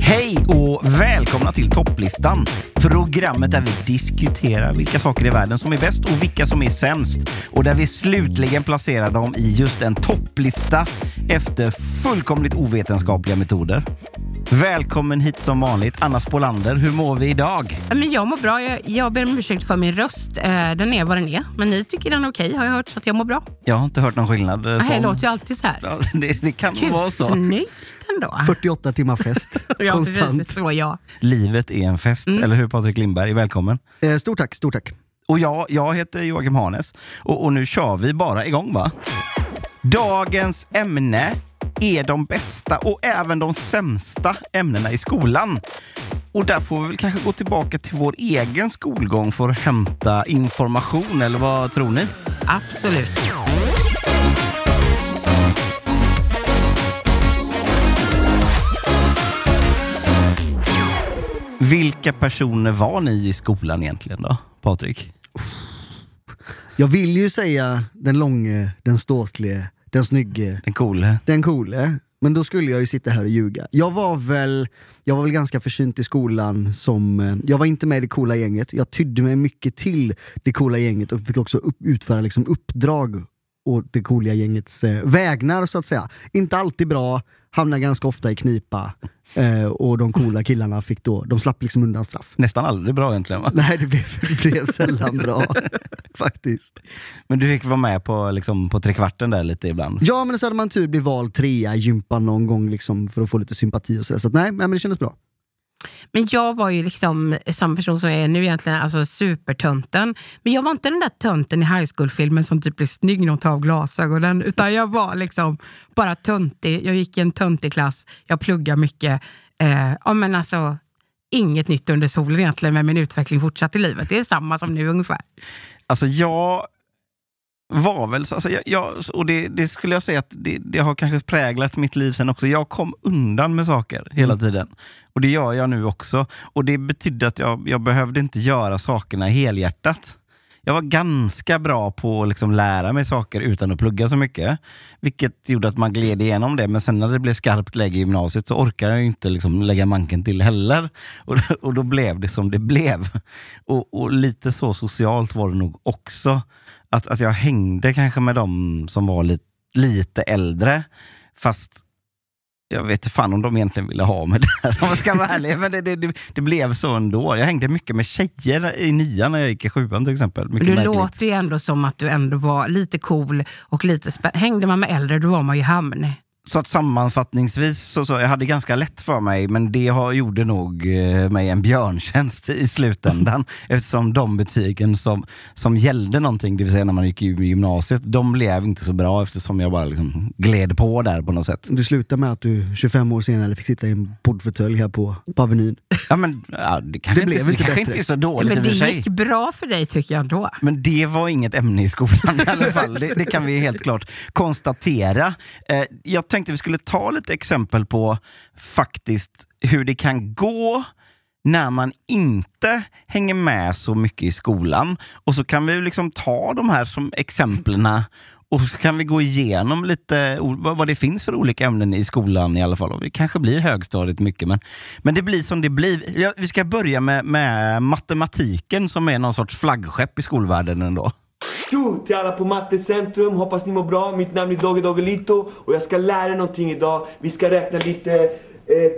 Hej och välkomna till topplistan. Programmet där vi diskuterar vilka saker i världen som är bäst och vilka som är sämst. Och där vi slutligen placerar dem i just en topplista efter fullkomligt ovetenskapliga metoder. Välkommen hit som vanligt, Anna Spolander. Hur mår vi idag? Men jag mår bra. Jag, jag ber om ursäkt för min röst. Eh, den är vad den är. Men ni tycker den är okej har jag hört, så att jag mår bra. Jag har inte hört någon skillnad. eh, Nej, det låter ju alltid så här. Ja, det, det kan Gud, vara så. snyggt ändå. 48 timmar fest. Ja, Konstant. precis. Så ja. Livet är en fest, Mm. eller hur Patrik Lindberg? Välkommen. Eh, stort tack, stort tack. Och jag, jag heter Joakim Hanes och, och nu kör vi bara igång va? Dagens ämne är de bästa och även de sämsta ämnena i skolan. Och där får vi väl kanske gå tillbaka till vår egen skolgång för att hämta information, eller vad tror ni? Absolut. Vilka personer var ni i skolan egentligen då, Patrik? Jag vill ju säga den långe, den ståtlige, den snygge, Den coole? den coole. Men då skulle jag ju sitta här och ljuga. Jag var väl, jag var väl ganska försynt i skolan som, eh, jag var inte med i det coola gänget. Jag tydde mig mycket till det coola gänget och fick också upp, utföra liksom uppdrag och det coola gängets eh, vägnar så att säga. Inte alltid bra, hamnade ganska ofta i knipa. Eh, och de coola killarna fick då, de slapp liksom undan straff. Nästan aldrig bra egentligen va? Nej, det blev, det blev sällan bra. Faktiskt. Men du fick vara med på, liksom, på trekvarten där lite ibland? Ja, men så hade man tur bli vald trea i gympan någon gång liksom, för att få lite sympati och sådär. Så att, nej, nej, men det kändes bra. Men jag var ju liksom samma person som jag är nu egentligen, alltså supertönten. Men jag var inte den där tönten i high school-filmen som typ blir snygg när hon tar av glasögonen, utan jag var liksom bara töntig. Jag gick i en töntig klass, jag pluggade mycket. Eh, ja, men alltså, inget nytt under solen egentligen, men min utveckling fortsatte i livet. Det är samma som nu ungefär. Alltså jag var väl, så- alltså jag, jag, och det, det skulle jag säga att det, det har kanske präglat mitt liv sen också. Jag kom undan med saker hela tiden. Och det gör jag nu också. Och det betydde att jag, jag behövde inte göra sakerna helhjärtat. Jag var ganska bra på att liksom lära mig saker utan att plugga så mycket. Vilket gjorde att man gled igenom det. Men sen när det blev skarpt läge i gymnasiet så orkade jag inte liksom lägga manken till heller. Och, och då blev det som det blev. Och, och lite så socialt var det nog också. Att, att jag hängde kanske med de som var lite, lite äldre. Fast jag vet inte fan om de egentligen ville ha mig där om jag ska vara ärlig. Men det, det, det, blev så ändå. Jag hängde mycket med tjejer i nian när jag gick i sjuan till exempel. Mycket Du märkligt. låter ju ändå som att du ändå var lite cool och lite spä- Hängde man med äldre, då var man ju hamn. Så att sammanfattningsvis, så, så, jag hade ganska lätt för mig, men det har, gjorde nog eh, mig en björntjänst i slutändan. eftersom de betygen som, som gällde någonting, det vill säga när man gick i gymnasiet, de blev inte så bra eftersom jag bara liksom gled på där på något sätt. Det slutade med att du 25 år senare fick sitta i en poddfåtölj här på, på Avenyn. Ja, men, ja, det kanske, Det blev inte, det kanske inte är så dåligt Men det gick bra för dig tycker jag ändå. Men det var inget ämne i skolan i alla fall. Det, det kan vi helt klart konstatera. Eh, jag tänkte tänkte vi skulle ta lite exempel på faktiskt hur det kan gå när man inte hänger med så mycket i skolan. Och så kan vi liksom ta de här som exemplen Och så kan vi gå igenom lite vad vad det finns för olika ämnen i skolan i alla fall. Och det kanske blir högstadiet mycket, men, men det blir som det blir. Ja, vi ska börja med, med matematiken som är någon sorts flaggskepp i skolvärlden ändå. Tjo till alla på Mattecentrum, hoppas ni mår bra. Mitt namn är Dogge Doggelito och jag ska lära er någonting idag. Vi ska räkna lite eh,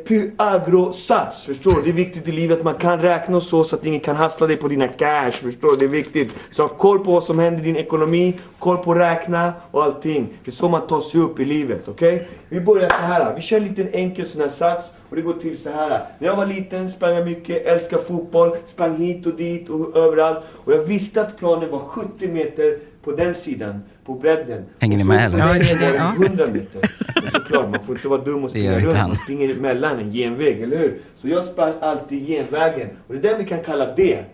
förstår du? Det är viktigt i livet att man kan räkna och så, så att ingen kan hassla dig på dina cash, förstår du? Det är viktigt. Så ha koll på vad som händer i din ekonomi, koll på att räkna och allting. Det är så man tar sig upp i livet, okej? Vi börjar så här. vi kör en liten enkel sån här sats och det går till så här. När jag var liten sprang jag mycket, älskade fotboll, sprang hit och dit och överallt. Och jag visste att planen var 70 meter på den sidan, på bredden. Hänger ni med, så eller? på Ja, det är det, var ja. 100 meter. Och såklart, man får inte vara dum och springa runt. Man springer emellan en genväg, eller hur? Så jag sprang alltid genvägen. Och det är det vi kan kalla det.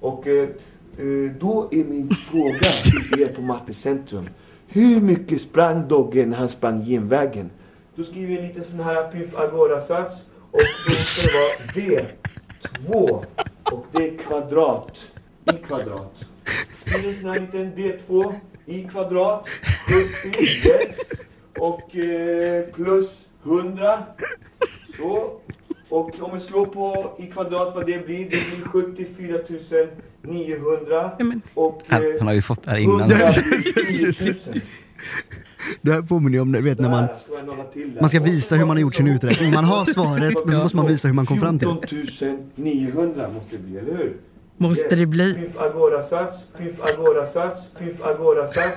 Och eh, eh, då är min fråga till er på Mattecentrum. Hur mycket sprang Dogge när han sprang genvägen? Då skriver jag lite sån här Pyf Agora-sats. Och då ska det vara D2. Och det är kvadrat. I kvadrat. Skriver en sån här liten D2 i kvadrat. 70. Yes. Och eh, plus 100. Så. Och om vi slår på i kvadrat vad det blir, det blir 74 900. Och Han, eh, han har ju fått det här innan. 100 blir 10 000. Det här påminner ju om det, vet, när man, man ska visa hur man har gjort sin uträkning. Man har svaret, men så måste man visa hur man kom fram till det. 14 900 måste det bli, eller hur? Måste det bli?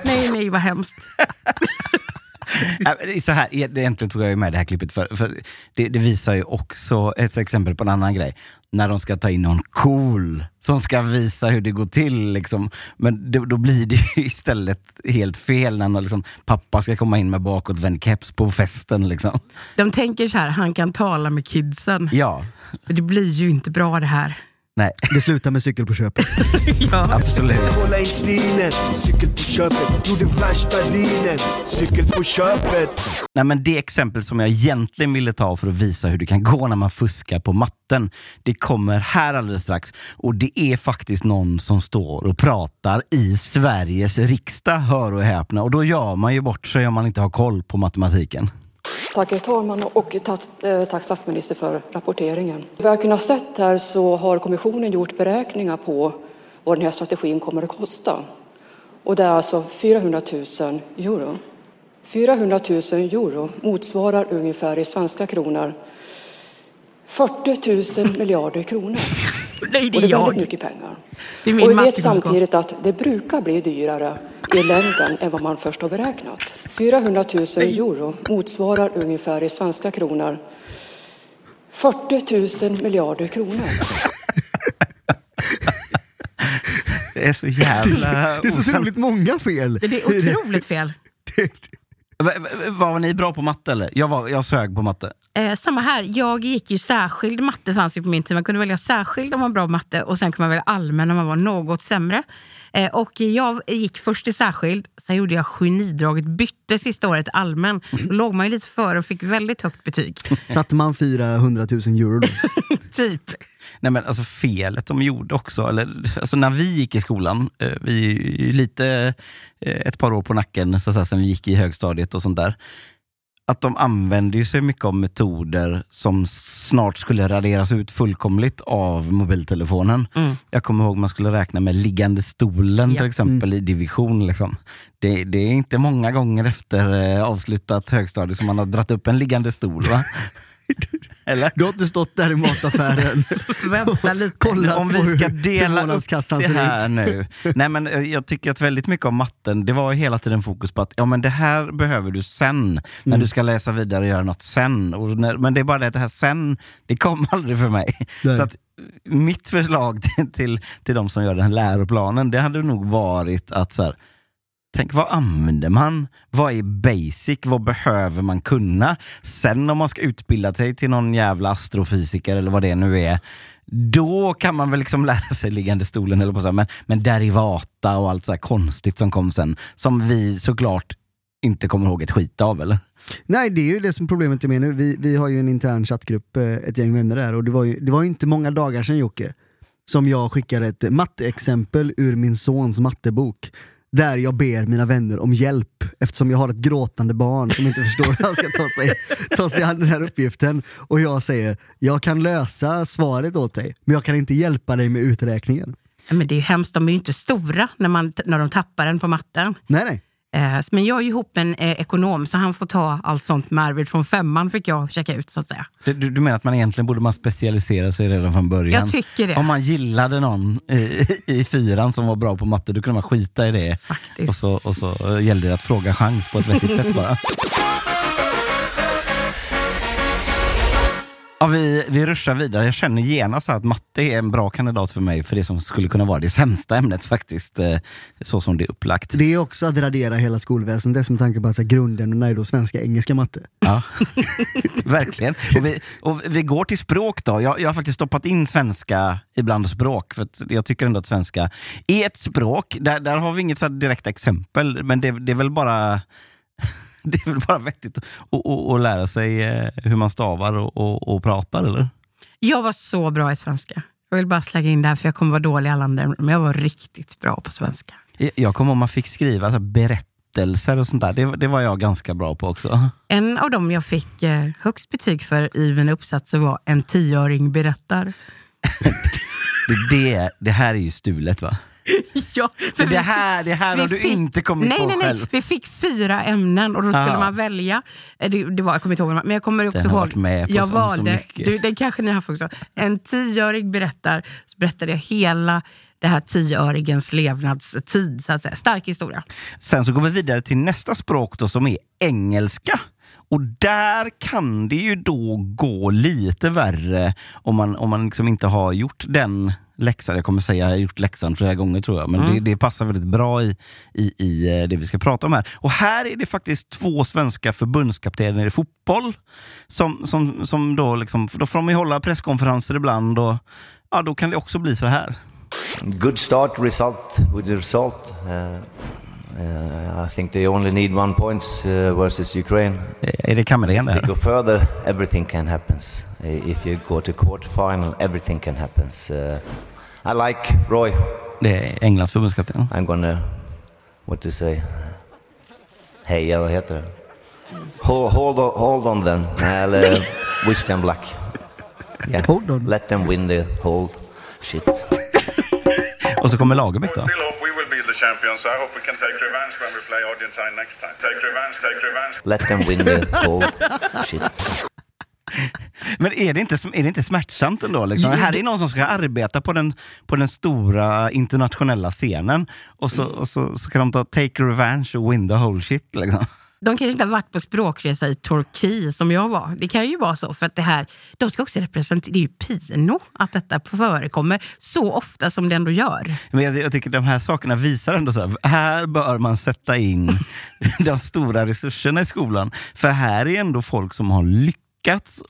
Nej, nej, vad hemskt. Är Så här, egentligen tog jag med det här klippet för, för det, det visar ju också ett exempel på en annan grej. När de ska ta in någon cool som ska visa hur det går till. Liksom. Men det, då blir det ju istället helt fel när liksom, pappa ska komma in med bakåtvänd keps på festen. Liksom. De tänker så här, han kan tala med kidsen. Ja, Men det blir ju inte bra det här. Nej, Det slutar med cykel på köpet. Ja. absolut. Hålla i stilen, cykel på köpet. Gjorde värsta dealen, cykel på köpet. Nej, men det exempel som jag egentligen ville ta för att visa hur det kan gå när man fuskar på matten, det kommer här alldeles strax. Och det är faktiskt någon som står och pratar i Sveriges riksdag, hör och häpna. Och då gör man ju bort sig om man inte har koll på matematiken. Tack herr talman och eh, tack, statsminister för rapporteringen. Vad jag kunnat sett här så har kommissionen gjort beräkningar på vad den här strategin kommer att kosta. Och det är alltså 400 000 euro. 400 000 euro motsvarar ungefär i svenska kronor 40 000 miljarder kronor. Nej, det Och är det är väldigt jag. mycket pengar. Det är min Och vi vet samtidigt att det brukar bli dyrare i längden än vad man först har beräknat. 400 000 euro motsvarar ungefär i svenska kronor 40 000 miljarder kronor. Det är så jävla Det är så otroligt många fel. Det är otroligt fel. Va- va- Var ni bra på matte eller? Jag, var, jag sög på matte. Eh, samma här, jag gick ju särskild, matte fanns ju på min tid, man kunde välja särskild om man var bra på matte och sen kunde man välja allmän om man var något sämre. Eh, och jag gick först i särskild, sen gjorde jag genidraget, bytte sista året allmän. Då låg man ju lite före och fick väldigt högt betyg. Satte man 400 000 euro då? typ. Nej men alltså felet de gjorde också, eller, alltså när vi gick i skolan, eh, vi är ju lite eh, ett par år på nacken så att säga, sen vi gick i högstadiet och sånt där. Att de använde ju sig mycket av metoder som snart skulle raderas ut fullkomligt av mobiltelefonen. Jag kommer ihåg man skulle räkna med liggande stolen Ja. till exempel i division. Liksom. Det, det är inte många gånger efter eh, avslutat högstadie som man har dratt upp en liggande stol. Eller? Du har inte stått där i mataffären Vänta lite. kollat om vi ska hur- hur dela upp det här nu. Nej, men eh, jag tycker att väldigt mycket av matten, det var hela tiden fokus på att ja, men det här behöver du sen, när Mm. du ska läsa vidare och göra något sen. När, men det är bara det att det här sen, det kom aldrig för mig. Nej. Så att mitt förslag till, till, till de som gör den här läroplanen, det hade nog varit att så här, Tänk vad använder man? Vad är basic? Vad behöver man kunna? Sen om man ska utbilda sig till någon jävla astrofysiker eller vad det nu är, då kan man väl liksom lära sig liggande stolen eller på så här, men, men derivata och allt så här konstigt som kom sen, som vi såklart inte kommer ihåg ett skit av eller? Nej, det är ju det som problemet är med nu. Vi, vi har ju en intern chattgrupp, eh, ett gäng vänner där, och det var ju, det var ju inte många dagar sedan Jocke, som jag skickade ett matteexempel ur min sons mattebok där jag ber mina vänner om hjälp eftersom jag har ett gråtande barn som inte förstår hur han ska ta sig, ta sig an den här uppgiften. Och jag säger, jag kan lösa svaret åt dig, men jag kan inte hjälpa dig med uträkningen. Men det är ju hemskt, de är ju inte stora när, man, när de tappar den på matten. Nej, nej. Eh, Men jag är ju ihop en eh, ekonom, så han får ta allt sånt med Arvid från femman, fick jag checka ut så att säga. Du, du, menar att man egentligen borde man specialisera sig redan från början? Jag tycker det. Om man gillade någon i, i fyran som var bra på matte, då kunde man skita i det. Faktiskt. Och så, och så gällde det att fråga chans på ett vettigt sätt bara. Ja, vi, vi ruschar vidare. Jag känner genast att matte är en bra kandidat för mig för det som skulle kunna vara det sämsta ämnet faktiskt, eh, så som det är upplagt. Det är också att radera hela skolväsendet med tanke på att så här, grundämnena är då svenska, engelska, matte. Ja, verkligen. Och vi, och vi går till språk då. Jag, jag har faktiskt stoppat in svenska ibland språk, för att jag tycker ändå att svenska är ett språk. Där, där har vi inget så direkt exempel, men det, det är väl bara det är väl bara vettigt att, att, att, att lära sig eh, hur man stavar och, och, och pratar, eller? Jag var så bra i svenska. Jag vill bara slänga in det här för jag kommer vara dålig i alla andra men jag var riktigt bra på svenska. Jag- kommer ihåg man fick skriva så här berättelser och sånt där. Det, det var jag ganska bra på också. En av dem jag fick eh, högst betyg för i mina uppsatser var En tioåring berättar. Det, det, det här är ju stulet va? ja, för Det här, det här har du inte kommit nej, på nej, nej. själv. Vi fick fyra ämnen och då skulle Ah. man välja. Eh, Det, det var, jag kommer inte ihåg, men jag kommer också ihåg. varit med på jag så valde, mycket. du, den kanske ni har haft också. En tioåring berättar, så berättade jag hela det här tioåringens levnadstid. Så att säga. Stark historia. Sen så går vi vidare till nästa språk då, som är engelska. Och där kan det ju då gå lite värre om man, om man liksom inte har gjort den läxan. Jag kommer säga jag har gjort läxan flera gånger tror jag, men Mm. det, det passar väldigt bra i, i, i eh, det vi ska prata om här. Och här är det faktiskt två svenska förbundskaptener i fotboll som, som, som då, liksom, då får de ju hålla presskonferenser ibland och ja, då kan det också bli så här. Good start, result with the result. Uh, uh, I think they only need one points uh, versus Ukraine. Är det Kamrén det If you go further, everything can happen. If you go to quarterfinal, everything can happen. Uh, I like Roy. Det är Englands förbundskapten. I'm gonna, what to say? Heja, vad heter det? Hold, hold, on, hold on then. Eller wish them luck. Yeah. Hold on. Let them win the whole shit. Och så kommer Lagerbäck då. Champions. I hope we can take revenge when we play Argentine next time. Take revenge, take revenge. Let them win the whole shit. Men är det inte, är det inte smärtsamt ändå? Liksom? Här är någon som ska arbeta på den, på den stora internationella scenen och så, och så, så kan de ta take revenge och win the whole shit. Liksom. De kanske inte har varit på språkresa i Turkiet som jag var. Det kan ju vara så, för att det här, de ska också representera, det är ju pino att detta förekommer så ofta som det ändå gör. Men jag, jag tycker de här sakerna visar ändå så här, här bör man sätta in de stora resurserna i skolan. För här är ändå folk som har lyckats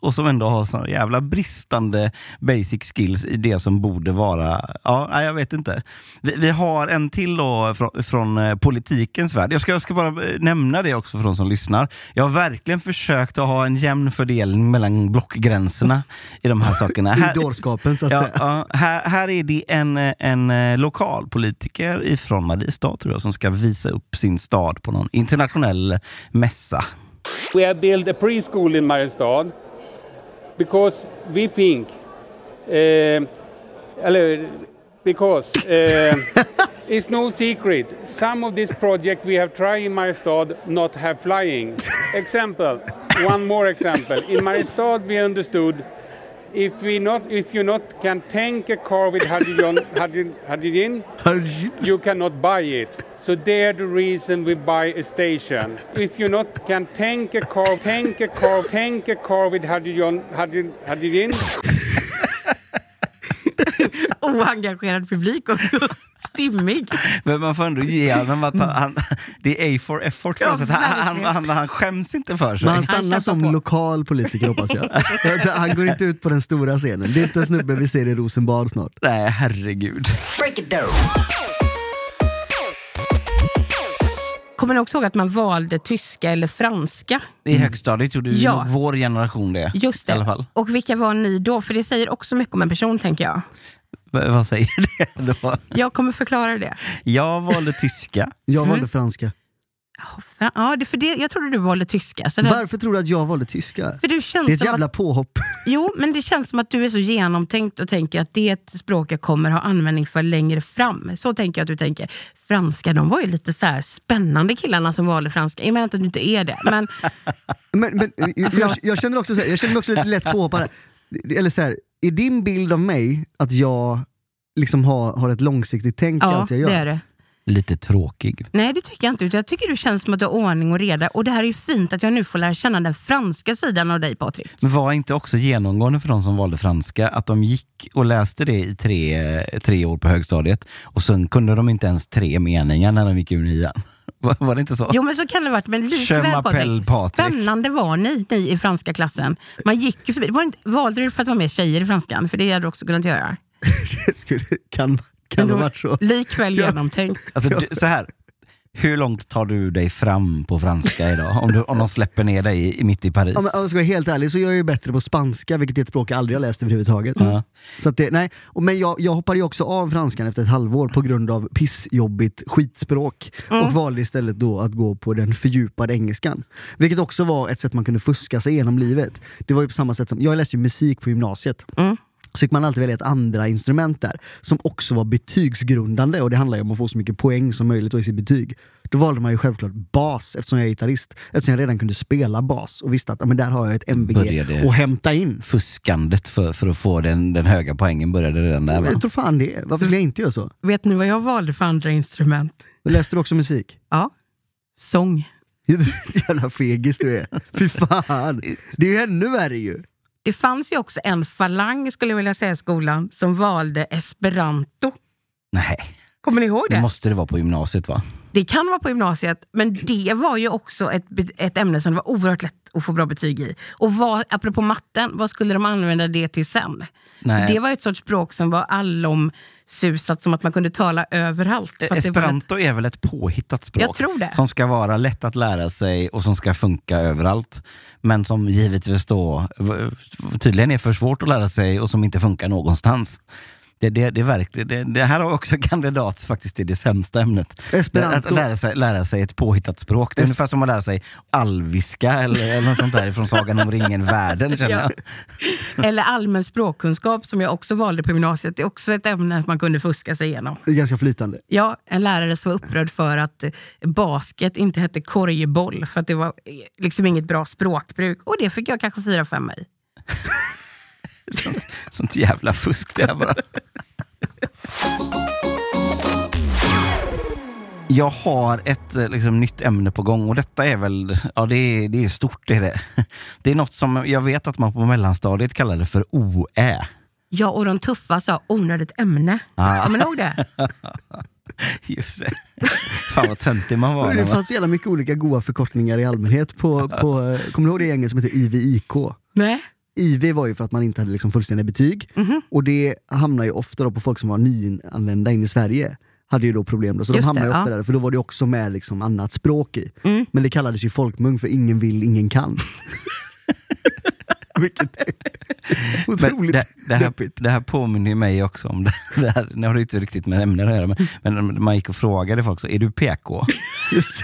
och som ändå har så jävla bristande basic skills i det som borde vara, ja, jag vet inte. Vi, vi har en till då från, från eh, politikens värld. Jag ska, jag ska bara eh, nämna det också för de som lyssnar. Jag har verkligen försökt att ha en jämn fördelning mellan blockgränserna i de här sakerna. I dårskapen så att Ja, säga. ja, här, här är det en, en eh, lokalpolitiker ifrån Mariestad tror jag, som ska visa upp sin stad på någon internationell mässa. We have built a preschool in Mariestad because we think, uh, because uh, it's no secret. Some of this project we have tried in Mariestad not have flying. Example, one more example. In Mariestad we understood if we not if you not can tank a car with hydrogen, hydrogen, hydrogen you cannot buy it. So there the reason we buy a station. If you not can tank a car, tank a car, tank a car with hydrogen, hydrogen, hydrogen Oengagerad publik också. Stimmig. Men man får ändå ge honom att han, han, det är A for effort. Ja, sätt. han, han, han, han skäms inte för sig. Men han Han stannar kämpar som på. lokal politiker hoppas jag. Han går inte ut på den stora scenen. Det är inte en snubbe vi ser i Rosenbad snart. Nej, herregud. Kommer ni också ihåg att man valde tyska eller franska? I högstadiet gjorde Ja. vår generation det. Just I alla det. fall. Och vilka var ni då? För det säger också mycket om en person tänker jag. Vad säger det då? Jag kommer förklara det. Jag valde tyska. Jag valde Mm. franska. Fan, Ja, det, för det, jag trodde du valde tyska. Så det, Varför tror du att jag valde tyska? För du känns Det är ett jävla att, påhopp. Jo, men det känns som att du är så genomtänkt och tänker att det är ett språk jag kommer ha användning för längre fram. Så tänker jag att du tänker. Franska, de var ju lite så här spännande killarna som valde franska. Jag menar inte att du inte är det, men Men, men eh, jag, jag känner också så här, jag känner mig också lite lätt påhoppad. Eller så här, är din bild av mig att jag liksom har, har ett långsiktigt tänk i ja, allt jag gör? det är det. Lite tråkig. Nej, det tycker jag inte. utan Jag tycker du känns som att du har ordning och reda. Och det här är ju fint att jag nu får lära känna den franska sidan av dig, Patrik. Men var inte också genomgående för de som valde franska att de gick och läste det i tre, tre år på högstadiet och sen kunde de inte ens tre meningar när de gick ur nian? Var, det inte så? Jo men så kan det ha varit, men likväl Patrik, spännande var ni, ni i franska klassen. Man gick ju förbi, var det inte, valde du för att vara med tjejer i franskan? För det hade du också kunnat göra. Det skulle, kan kan det ha varit så? Likväl genomtänkt. Alltså, du, så här. Hur långt tar du dig fram på franska idag? Om, du, om de släpper ner dig i, mitt i Paris? Om jag om jag ska vara helt ärlig så är jag ju bättre på spanska, vilket är ett språk jag aldrig har läst överhuvudtaget. Ja. Så att det, nej. Och Men jag, jag hoppade ju också av franskan efter ett halvår på grund av pissjobbigt skitspråk och valde istället då att gå på den fördjupade engelskan. Vilket också var ett sätt man kunde fuska sig igenom livet. Det var ju på samma sätt som, jag läste ju musik på gymnasiet. Så fick man alltid välja ett andra instrument där, som också var betygsgrundande och det handlar ju om att få så mycket poäng som möjligt i sitt betyg. Då valde man ju självklart bas eftersom jag är gitarrist. Eftersom jag redan kunde spela bas och visste att ja, men där har jag ett MVG Började- att hämta in. Fuskandet för, för att få den, den höga poängen började redan där va? Jag tror fan det. Varför skulle jag inte göra så? Vet ni vad jag valde för andra instrument? Läste du också musik? Ja, sång. Jävla fegis du är. Fy fan. Det är ju ännu värre ju. Det fanns ju också en falang, skulle jag vilja säga, i skolan som valde esperanto. Nej, Kommer ni ihåg det? det måste det vara på gymnasiet va? Det kan vara på gymnasiet, men det var ju också ett, ett ämne som det var oerhört lätt att få bra betyg i. Och vad, apropå matten, vad skulle de använda det till sen? Nej. Det var ett sorts språk som var allomsusat, som att man kunde tala överallt. Var ett- Esperanto är väl ett påhittat språk? Som ska vara lätt att lära sig och som ska funka överallt. Men som givetvis då tydligen är för svårt att lära sig och som inte funkar någonstans. Det, det, det, är verkligen, det, det här har också kandidat faktiskt till det sämsta ämnet. Esperanto. Att lära sig, lära sig ett påhittat språk. Det är Es- ungefär som att lära sig alviska eller, eller något sånt där från Sagan om ringen-världen känner jag. Eller allmän språkkunskap som jag också valde på gymnasiet. Det är också ett ämne man kunde fuska sig igenom. Det är ganska flytande. Ja, en lärare som var upprörd för att basket inte hette korgboll för att det var eh, liksom inget bra språkbruk. Och det fick jag kanske fyra femma i. Sånt jävla fusk det här bara. Jag har ett eh, liksom, nytt ämne på gång och detta är väl, ja det är, det är stort det är det. Det är något som jag vet att man på mellanstadiet kallade för OÄ. Ja, och de tuffa sa onödigt ämne. Ah. Kommer ni ihåg det? Just det. Fan vad töntig man var. Det fanns så jävla mycket olika goa förkortningar i allmänhet. På, på, kommer du ihåg det gänget som heter IVIK? Nej. IV var ju för att man inte hade liksom fullständiga betyg. Mhm. Och det hamnar ju ofta på folk som var nyanlända in i Sverige. Hade ju då problem då, så Just de hamnar det, ofta ja. där, för då var det också med liksom annat språk i. Mm. Men det kallades ju folkmung för ingen vill, ingen kan. Vilket är otroligt det, det, här, det här påminner ju mig också om det, det här, nu har det inte riktigt med ämnen att göra, men, men man gick och frågade folk så, är du PK? Just.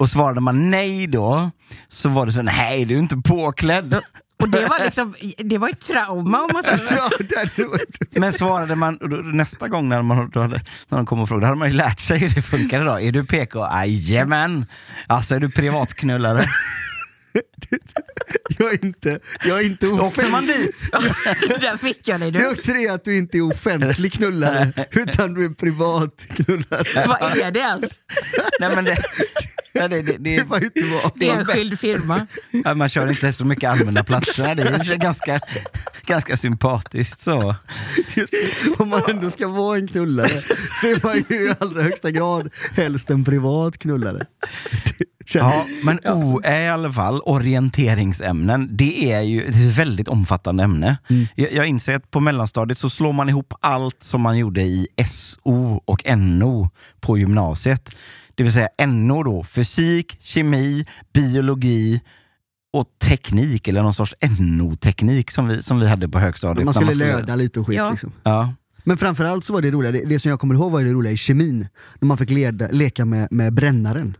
Och svarade man nej då, så var det så nej du är inte påklädd. Och det var liksom, det var ett trauma om man säger. Ja, det var- Men svarade man då, nästa gång när, man, då hade, när de kom och frågade, då hade man ju lärt sig hur det funkar idag. Är du PK? Jajamän! Alltså är du privatknullare? Jag är inte, jag är inte Åkte man offentlig. dit? Där fick jag dig Det är också det att du inte är offentlig knullare, utan du är privat knullare. Vad är det ens? Nej, men det, det, det, det, Det var ju inte bra. det är Enskild firma. Ja, man kör inte så mycket allmänna platser. Det är ganska, ganska sympatiskt så. Just, om man ändå ska vara en knullare så är man ju i allra högsta grad helst en privat knullare. Ja, men OÄ i alla fall, orienteringsämnen, det är ju ett väldigt omfattande ämne. Jag, jag inser att på mellanstadiet så slår man ihop allt som man gjorde i SO och NO på gymnasiet. Det vill säga NO då, fysik, kemi, biologi och teknik, eller någon sorts NO-teknik som vi, som vi hade på högstadiet. Man skulle skulle- löda lite och skit Ja. liksom. Ja. Men framförallt så var det roliga, det, det som jag kommer ihåg var det roliga i kemin. När man fick leda, leka med, med brännaren.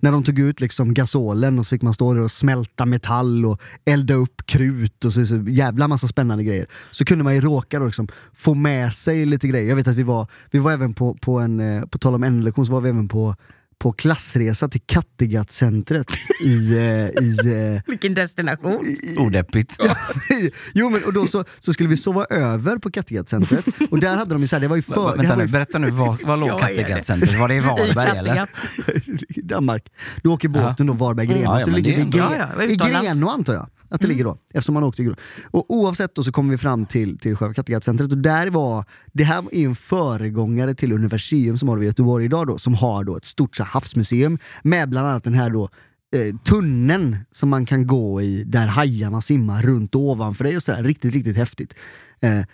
När de tog ut liksom gasolen och så fick man stå där och smälta metall och elda upp krut och så, så jävla massa spännande grejer. Så kunde man ju råka då liksom få med sig lite grejer. Jag vet att vi var, vi var även på, på en, eh, på tal om en lektion så var vi även på på klassresa till Kattegattcentret i... eh, i eh, Vilken destination. Odeppigt. jo men och då så, så skulle vi sova över på Kattegattcentret och där hade de ju såhär, det var ju för... Va- det Vänta nu, berätta nu, var, var låg det? Kattegattcentret? Var det i Varberg eller? i Danmark. Du åker båten då Varberg-Grenå, Ja, ja, så men ligger det vi i, Gre- Ja, ja, i. Grenå antar jag. Att det ligger då, eftersom man åkte i Grenå. Och oavsett då så kommer vi fram till, till själva Kattegattcentret och där var, det här är en föregångare till Universium som har det i Göteborg idag då, som har då ett stort så här, havsmuseum med bland annat den här då eh, tunneln som man kan gå i där hajarna simmar runt och ovanför. dig och sådär riktigt, riktigt häftigt. Eh,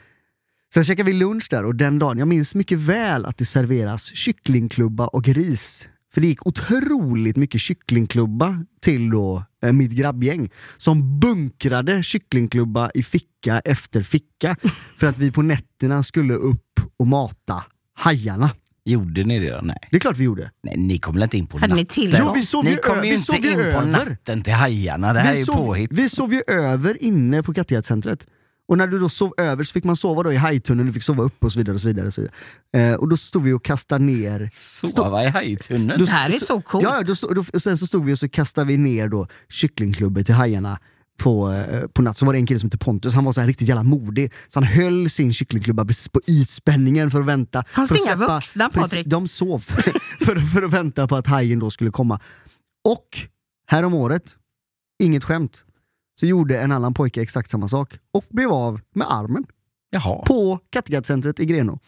Sen käkade vi lunch där och den dagen, jag minns mycket väl att det serveras kycklingklubba och ris. För det gick otroligt mycket kycklingklubba till då eh, mitt grabbgäng som bunkrade kycklingklubba i ficka efter ficka för att vi på nätterna skulle upp och mata hajarna. Gjorde ni det då? Nej. Det är klart vi gjorde. Nej, ni kom väl inte in på Hade ni natten? tillgång? Jo, vi sov ni ju kom ju vi inte sov ju in på över. natten till hajarna. Det här är vi, ju sov, påhitt. vi sov ju över inne på Kattegattcentret. Och när du då sov över så fick man sova då i hajtunneln, du fick sova uppe och så vidare. Och så vidare, och så vidare. Eh, och då stod vi och kastade ner... Sova i hajtunneln? Det här är så coolt. Ja, då, stod- då, och sen så stod vi och så kastade vi ner då kycklingklubbor till hajarna på, eh, på natt. Så var det en kille som hette Pontus, han var så här riktigt jävla modig. Så han höll sin kycklingklubba precis på ytspänningen för att vänta. Fanns för det inga vuxna, Patrik? De sov. för, för att vänta på att hajen då skulle komma. Och härom året, inget skämt, så gjorde en annan pojke exakt samma sak och blev av med armen Jaha, på Kattegattcentret i Grenå.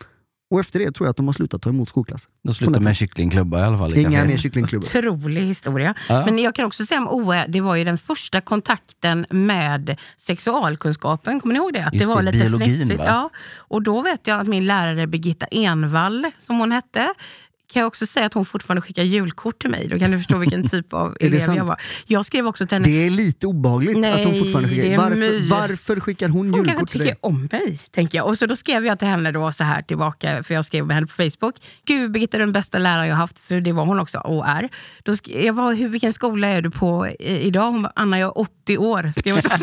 Och efter det tror jag att de har slutat ta emot skolklasser. då slutar med en kycklingklubba i alla fall. i Inga mer kycklingklubbor. Otrolig historia. Ja. Men jag kan också säga om OÄ, det var ju den första kontakten med sexualkunskapen. Kommer ni ihåg det? Att Just det var det, lite biologin, va? Ja. Och då vet jag att min lärare Birgitta Envall, som hon hette, kan jag också säga att hon fortfarande skickar julkort till mig. Då kan du förstå vilken typ av elev jag var. Jag skrev också till henne, Det är lite obehagligt att hon Nej, fortfarande det skickar. är Varför, varför skickar hon hon kanske julkort till tycker dig? om mig, tänker jag. Och så då skrev jag till henne då så här tillbaka, för jag skrev med henne på Facebook. Gud, Birgitta är den bästa lärare jag haft, för det var hon också och är. Då skrev jag, var, hur, vilken skola är du på idag? Hon bara, Anna, jag är 80 år. Skrev hon.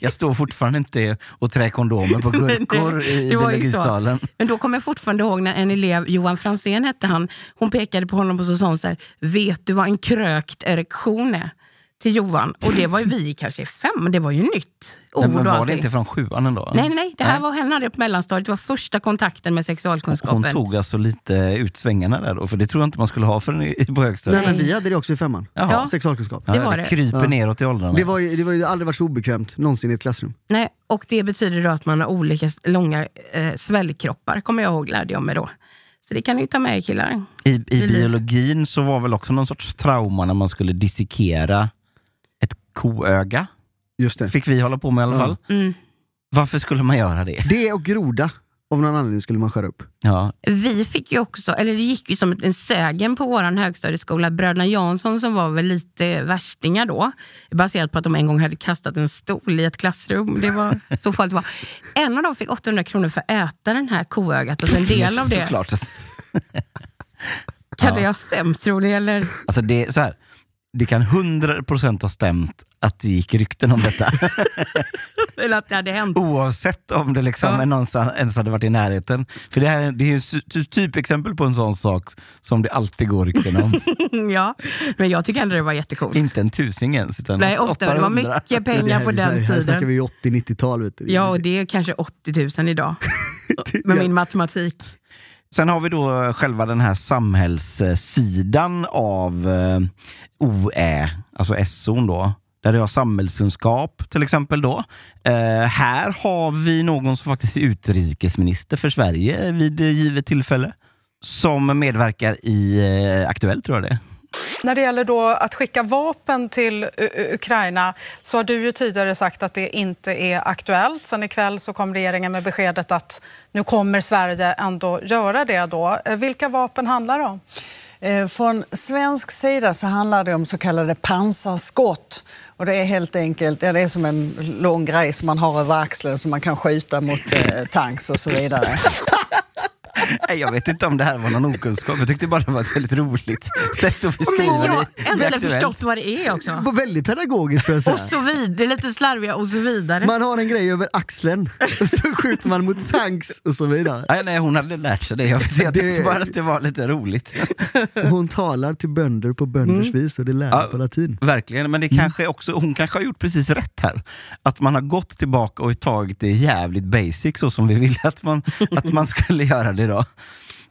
Jag står fortfarande inte och trär kondomer på gurkor i Det var ju så. biologisalen. Men då kommer jag fortfarande ihåg när en elev, Johan Fransén hette han, hon pekade på honom och så sa hon så här, vet du vad en krökt erektion är? Till Johan. Och det var ju vi kanske fem, det var ju nytt ord Nej, men var det inte från sjuan ändå? Nej, nej, nej. Det här var henne hade på mellanstadiet. Det var första kontakten med sexualkunskapen. Hon tog alltså lite ut svängarna där då, för det tror jag inte man skulle ha förrän i- på högstadiet. Nej, men vi hade det också i femman. Jaha. Sexualkunskap. Ja, det var det det. kryper Ja. neråt i åldrarna. Det, var ju, det var ju aldrig varit så obekvämt någonsin i ett klassrum. Nej, och det betyder då att man har olika långa eh, svällkroppar, kommer jag ihåg, lärde jag mig då. Så det kan ni ju ta med killar. I, I biologin så var väl också någon sorts trauma när man skulle dissekera ett koöga. Just det. Fick vi hålla på med i alla fall. Mm. Varför skulle man göra det? Det och groda. Av någon anledning skulle man skära upp. Ja, Vi fick ju också, eller det gick ju som en sägen på vår högstadieskola, bröderna Jansson som var väl lite värstingar då, baserat på att de en gång hade kastat en stol i ett klassrum. Det var så farligt det var. En av dem fick 800 kronor för att äta den här koögat, och en del av det, såklart. kan Ja. det ha stämt tror ni? Eller? Alltså det, så här, det kan 100% ha stämt att det gick rykten om detta. eller att det hade hänt? Oavsett om det liksom Ja. är någonstans, ens hade varit i närheten. För det här är- det är ju typexempel på en sån sak som det alltid går rykten om. ja, men jag tycker ändå det var jättegott. Inte en tusing ens. Utan Nej, ofta, det var 800. mycket pengar på Det här- den Här snackar tiden. vi ju 80-90-tal. vet du. Ja, och det är kanske 80 000 idag. Med min matematik. Sen har vi då eh, själva den här samhällssidan av eh, OE, OÄ, alltså SO då. Där du har samhällskunskap till exempel då. Eh, här har vi någon som faktiskt är utrikesminister för Sverige vid eh, givet tillfälle. Som medverkar i eh, Aktuellt tror jag det är. När det gäller då att skicka vapen till Ukraina så har du ju tidigare sagt att det inte är aktuellt. Sen ikväll så kom regeringen med beskedet att nu kommer Sverige ändå göra det. Då. Eh, Vilka vapen handlar det om? Eh, Från svensk sida så handlar det om så kallade pansarskott. Och det är helt enkelt, ja, det är som en lång grej som man har över axeln som man kan skjuta mot eh, tanks och så vidare. Nej, jag vet inte om det här var någon okunskap. Jag tyckte bara det var ett väldigt roligt sätt att beskriva Men jag har det. aktuellt. förstått vad det är också. Var väldigt pedagogiskt jag säga. Och så vidare, lite slarviga och så vidare. Man har en grej över axeln, så skjuter man mot tanks och så vidare. Nej, nej, hon hade lärt sig det. Jag, vet, jag tyckte Det- bara att det var lite roligt. Hon talar till bönder på bönders Mm. vis och det lär Ja. på latin. Verkligen, men det kanske också, hon kanske har gjort precis rätt här. Att man har gått tillbaka och tagit det jävligt basic så som vi ville att man, att man skulle göra det idag.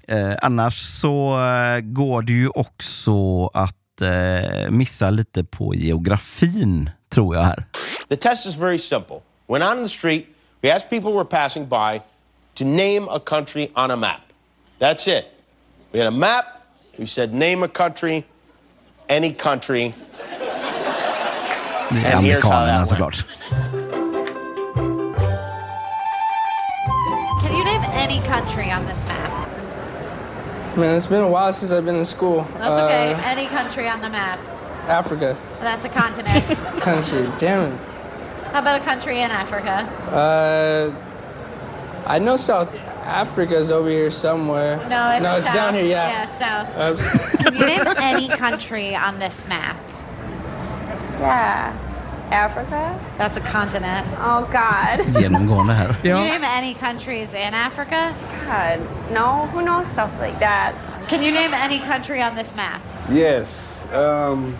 Eh, annars så eh, går det ju också att eh, missa lite på geografin, tror jag här. The test is very simple. Out on the street, we asked people were passing by to name a country on a map. That's it. We had a map, we said name a country, any country. Det är And amerikanerna såklart. Any country on this map? Man, it's been a while since I've been in school. That's okay. Uh, Any country on the map. Africa That's a continent. country. Damn it. How about a country in Africa? Uh, I know South Africa's over here somewhere. No, it's no, it's south. down here. Yeah. Yeah, it's south. Oops. Can you name any country on this map? Yeah. Africa? That's a continent. Oh, God. Genomgående här. Can you name any countries in Africa? God, no. Who knows stuff like that? Can you name any country on this map? Yes. Um,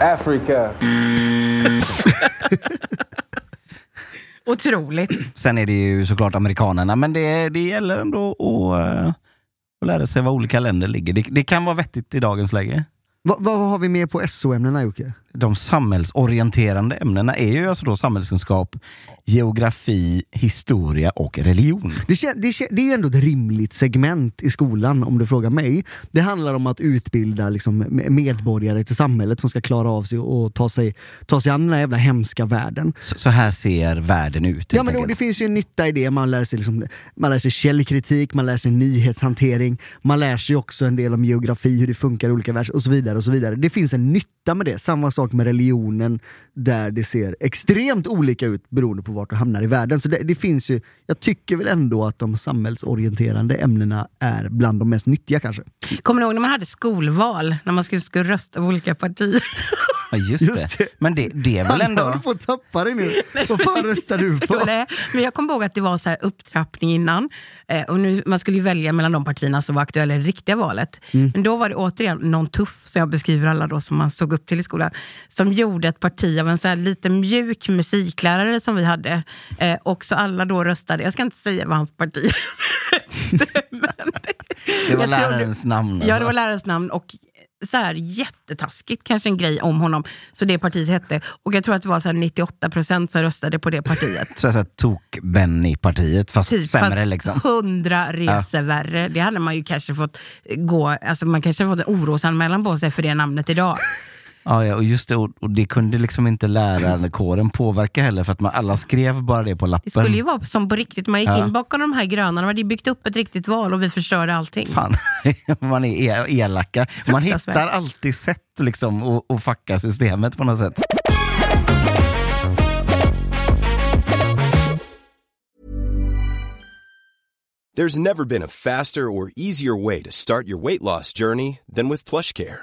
Africa. Otroligt. Sen är det ju såklart amerikanerna, men det, det gäller ändå att, eh, att lära sig var olika länder ligger. Det, det kan vara vettigt i dagens läge. Va, vad har vi mer på SO-ämnena Jocke? De samhällsorienterande ämnena är ju alltså då samhällskunskap, geografi, historia och religion. Det, det, det är ändå ett rimligt segment i skolan om du frågar mig. Det handlar om att utbilda liksom, me- medborgare till samhället som ska klara av sig och ta sig, ta sig an den här jävla hemska världen. Så, så här ser världen ut. Ja, men då, det finns ju en nytta i det. Man lär, sig liksom, man lär sig källkritik, man lär sig nyhetshantering, man lär sig också en del om geografi, hur det funkar i olika världar och så vidare. och så vidare. Det finns en nytta med det. Samma sak med religionen, där det ser extremt olika ut beroende på vart du hamnar i världen. Så det, det finns ju, jag tycker väl ändå att de samhällsorienterande ämnena är bland de mest nyttiga kanske. Kommer ni ihåg när man hade skolval? När man skulle, skulle rösta på olika partier? Ja, just, Just det. Men det, det är väl ändå... håller på att tappa dig nu. Vad fan röstar du på? Nej, men jag kommer ihåg att det var så här upptrappning innan. Eh, och nu, man skulle ju välja mellan de partierna som var aktuella i det riktiga valet. Mm. Men då var det återigen någon tuff, som jag beskriver alla då, som man såg upp till i skolan, som gjorde ett parti av en så lite mjuk musiklärare som vi hade. Eh, och så alla då röstade, jag ska inte säga vad hans parti Det var lärarens namn. Ja, alltså. det var lärarens namn och så här jättetaskigt kanske en grej om honom. Så det partiet hette. Och jag tror att det var så här 98 procent som röstade på det partiet. Så, så här, tok Benny-partiet, fast Typ, sämre fast liksom. hundra resor värre. Det hade man ju kanske fått gå, alltså man kanske fått en orosanmälan på sig för det namnet idag. Ja, ja, och just det, och, och det kunde liksom inte lärarkåren påverka heller för att man alla skrev bara det på lappen. Det skulle ju vara som på riktigt, man gick Ja. in bakom de här gröna, de hade byggt upp ett riktigt val och vi förstörde allting. Fan, man är e- elaka. Man hittar alltid sätt liksom att, att fucka systemet på något sätt. There's never been a faster or easier way to start your weight loss journey than with PlushCare.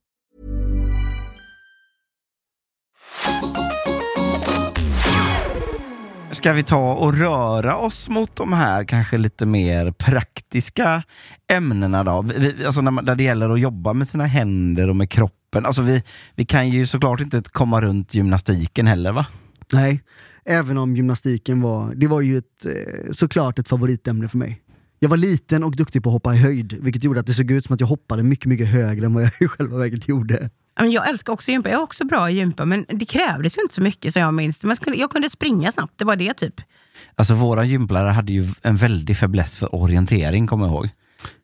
Ska vi ta och röra oss mot de här kanske lite mer praktiska ämnena då? Vi- Alltså när, man, där det gäller att jobba med sina händer och med kroppen. Alltså vi, vi kan ju såklart inte komma runt gymnastiken heller va? Nej, även om gymnastiken var, det var ju ett, eh, såklart ett favoritämne för mig. Jag var liten och duktig på att hoppa i höjd, vilket gjorde att det såg ut som att jag hoppade mycket, mycket högre än vad jag i själva verket gjorde. Jag älskar också gympa, jag är också bra i gympa men det krävdes ju inte så mycket som jag minns. Man skulle, jag kunde springa snabbt, det var det typ. Alltså våra gymlärare hade ju en väldig fäbless för orientering kommer jag ihåg.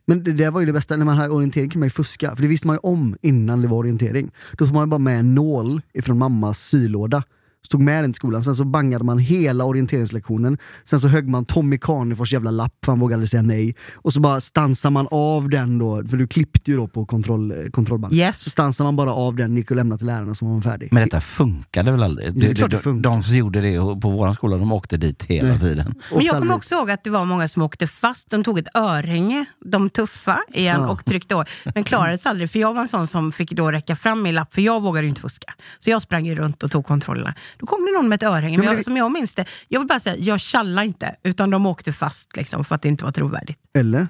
Men det, det var ju det bästa, när man hade orientering kan man ju fuska, för det visste man ju om innan det var orientering. Då tog man ju bara med en nål ifrån mammas sylåda, stod med den till skolan, sen så bangade man hela orienteringslektionen, sen så högg man Tommy Carnefors jävla lapp, för han vågade aldrig säga nej, och så bara stansar man av den då, för du klippte ju då på kontroll, eh, kontrollband. Yes. Så stansar man bara av den, gick och lämnade till lärarna så var man färdig. Men detta funkade väl aldrig? det är klart det de, de som gjorde det på vår skola, de åkte dit hela Nej. tiden. Men jag kommer också ihåg att det var många som åkte fast. De tog ett örhänge, de tuffa igen Ja. och tryckte av. Men klarade sig aldrig, för jag var en sån som fick då räcka fram min lapp, för jag vågade ju inte fuska. Så jag sprang ju runt och tog kontrollerna. Då kom det någon med ett örhänge, men jag, som jag minns det, jag vill bara säga, jag tjallade inte, utan de åkte fast liksom, för att det inte var trovärdigt. Eller?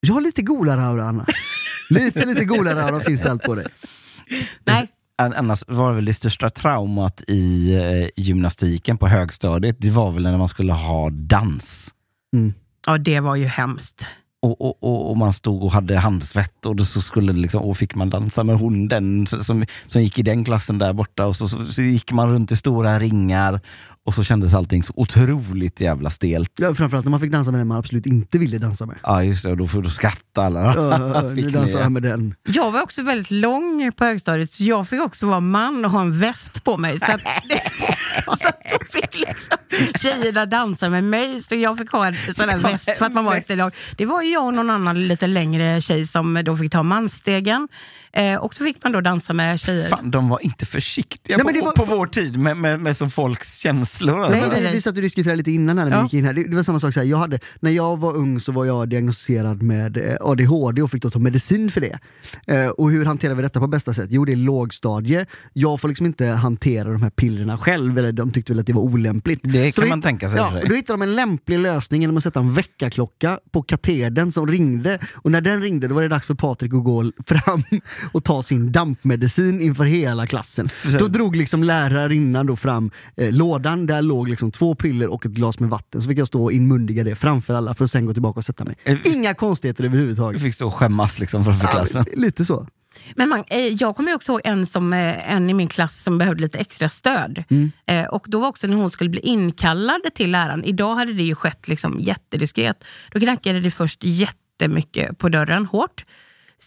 Jag har lite golare-aura Anna. lite, lite golare-aura finns det allt på dig. An- Annars var väl det största traumat i eh, gymnastiken på högstadiet, det var väl när man skulle ha dans. Ja, det var ju hemskt. Och, och, och, och man stod och hade handsvett och då så skulle det liksom, och fick man dansa med hon den som, som gick i den klassen där borta och så, så, så gick man runt i stora ringar och så kändes allting så otroligt jävla stelt. Ja, framförallt när man fick dansa med den man absolut inte ville dansa med. Ja just det, och då, får- då skrattade alla. Ja, nu Fick dansar han med den. Jag var också väldigt lång på högstadiet, så jag fick också vara man och ha en väst på mig. Så, att, så att då fick liksom tjejerna dansa med mig, så jag fick ha en sån där väst för att man var lite lång. Det var jag och någon annan lite längre tjej som då fick ta mansstegen. Eh, och så fick man då dansa med tjejer. Fan, de var inte försiktiga Nej, på, var- på vår tid med, med, med som folks känslor. Alltså. Nej, nej, vi satt och diskuterade lite innan här när vi Ja. gick in här. Det, det var samma sak, så här, jag hade, när jag var ung så var jag diagnostiserad med eh, ADHD och fick då ta medicin för det. Eh, och hur hanterar vi detta på bästa sätt? Jo, det är lågstadie. Jag får liksom inte hantera de här pillerna själv, eller de tyckte väl att det var olämpligt. Det Så kan då man tänka sig Ja, då hittade de en lämplig lösning genom att sätta en väckarklocka på katedern som ringde. Och när den ringde då var det dags för Patrik att gå fram och ta sin dampmedicin inför hela klassen. Då drog liksom lärarinnan då fram eh, lådan, där låg liksom två piller och ett glas med vatten. Så fick jag stå och inmundiga det framför alla för att sen gå tillbaka och sätta mig. Inga konstigheter överhuvudtaget. Du fick stå och skämmas liksom framför klassen. Lite så. Men man, eh, jag kommer också ihåg en, som, eh, en i min klass som behövde lite extra stöd. Eh, och då var också när hon skulle bli inkallad till läraren, idag hade det ju skett liksom jättediskret. Då knackade det först jättemycket på dörren, hårt.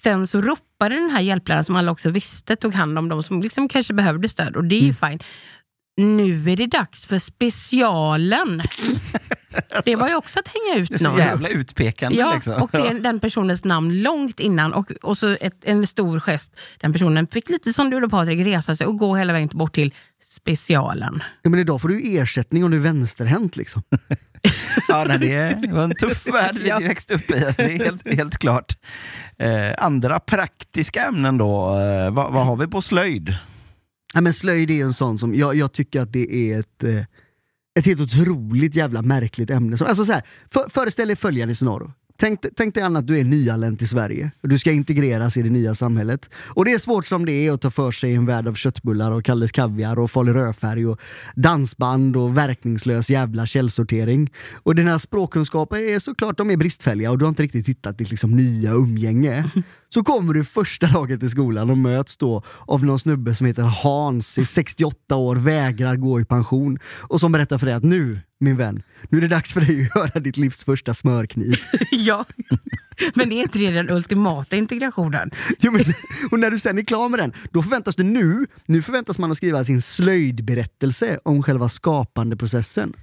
Sen så ropade den här hjälpläraren som alla också visste tog hand om dem som liksom kanske behövde stöd och det är ju fine. Nu är det dags för specialen. Det var ju också att hänga ut Det är så någon. jävla utpekande. Ja, liksom. och det är den personens namn långt innan och, och så ett, en stor gest. Den personen fick lite som du och Patrik resa sig och gå hela vägen bort till specialen. Ja, men idag får du ersättning om du är vänsterhänt liksom. Ja, nej, det var en tuff värld vi Ja. växte upp i, det är helt, helt klart. Eh, andra praktiska ämnen då, eh, vad, vad har vi på slöjd? Ja, men slöjd är en sån som, jag, jag tycker att det är ett, eh, ett helt otroligt jävla märkligt ämne. Alltså så här, för, föreställ dig följande scenario. Tänk, tänk dig Anna att du är nyanländ till Sverige och du ska integreras i det nya samhället. Och det är svårt som det är att ta för sig i en värld av köttbullar och Kalles Kaviar och Farlig rödfärg och dansband och verkningslös jävla källsortering. Och dina språkkunskaper är såklart de är bristfälliga och du har inte riktigt hittat ditt liksom nya umgänge. Så kommer du första dagen till skolan och möts då av någon snubbe som heter Hans, är 68 år, vägrar gå i pension och som berättar för dig att nu, min vän, nu är det dags för dig att göra ditt livs första smörkniv. ja, men är inte det den ultimata integrationen? Jo, men, och när du sen är klar med den, då förväntas du nu, nu förväntas man att skriva sin slöjdberättelse om själva skapandeprocessen.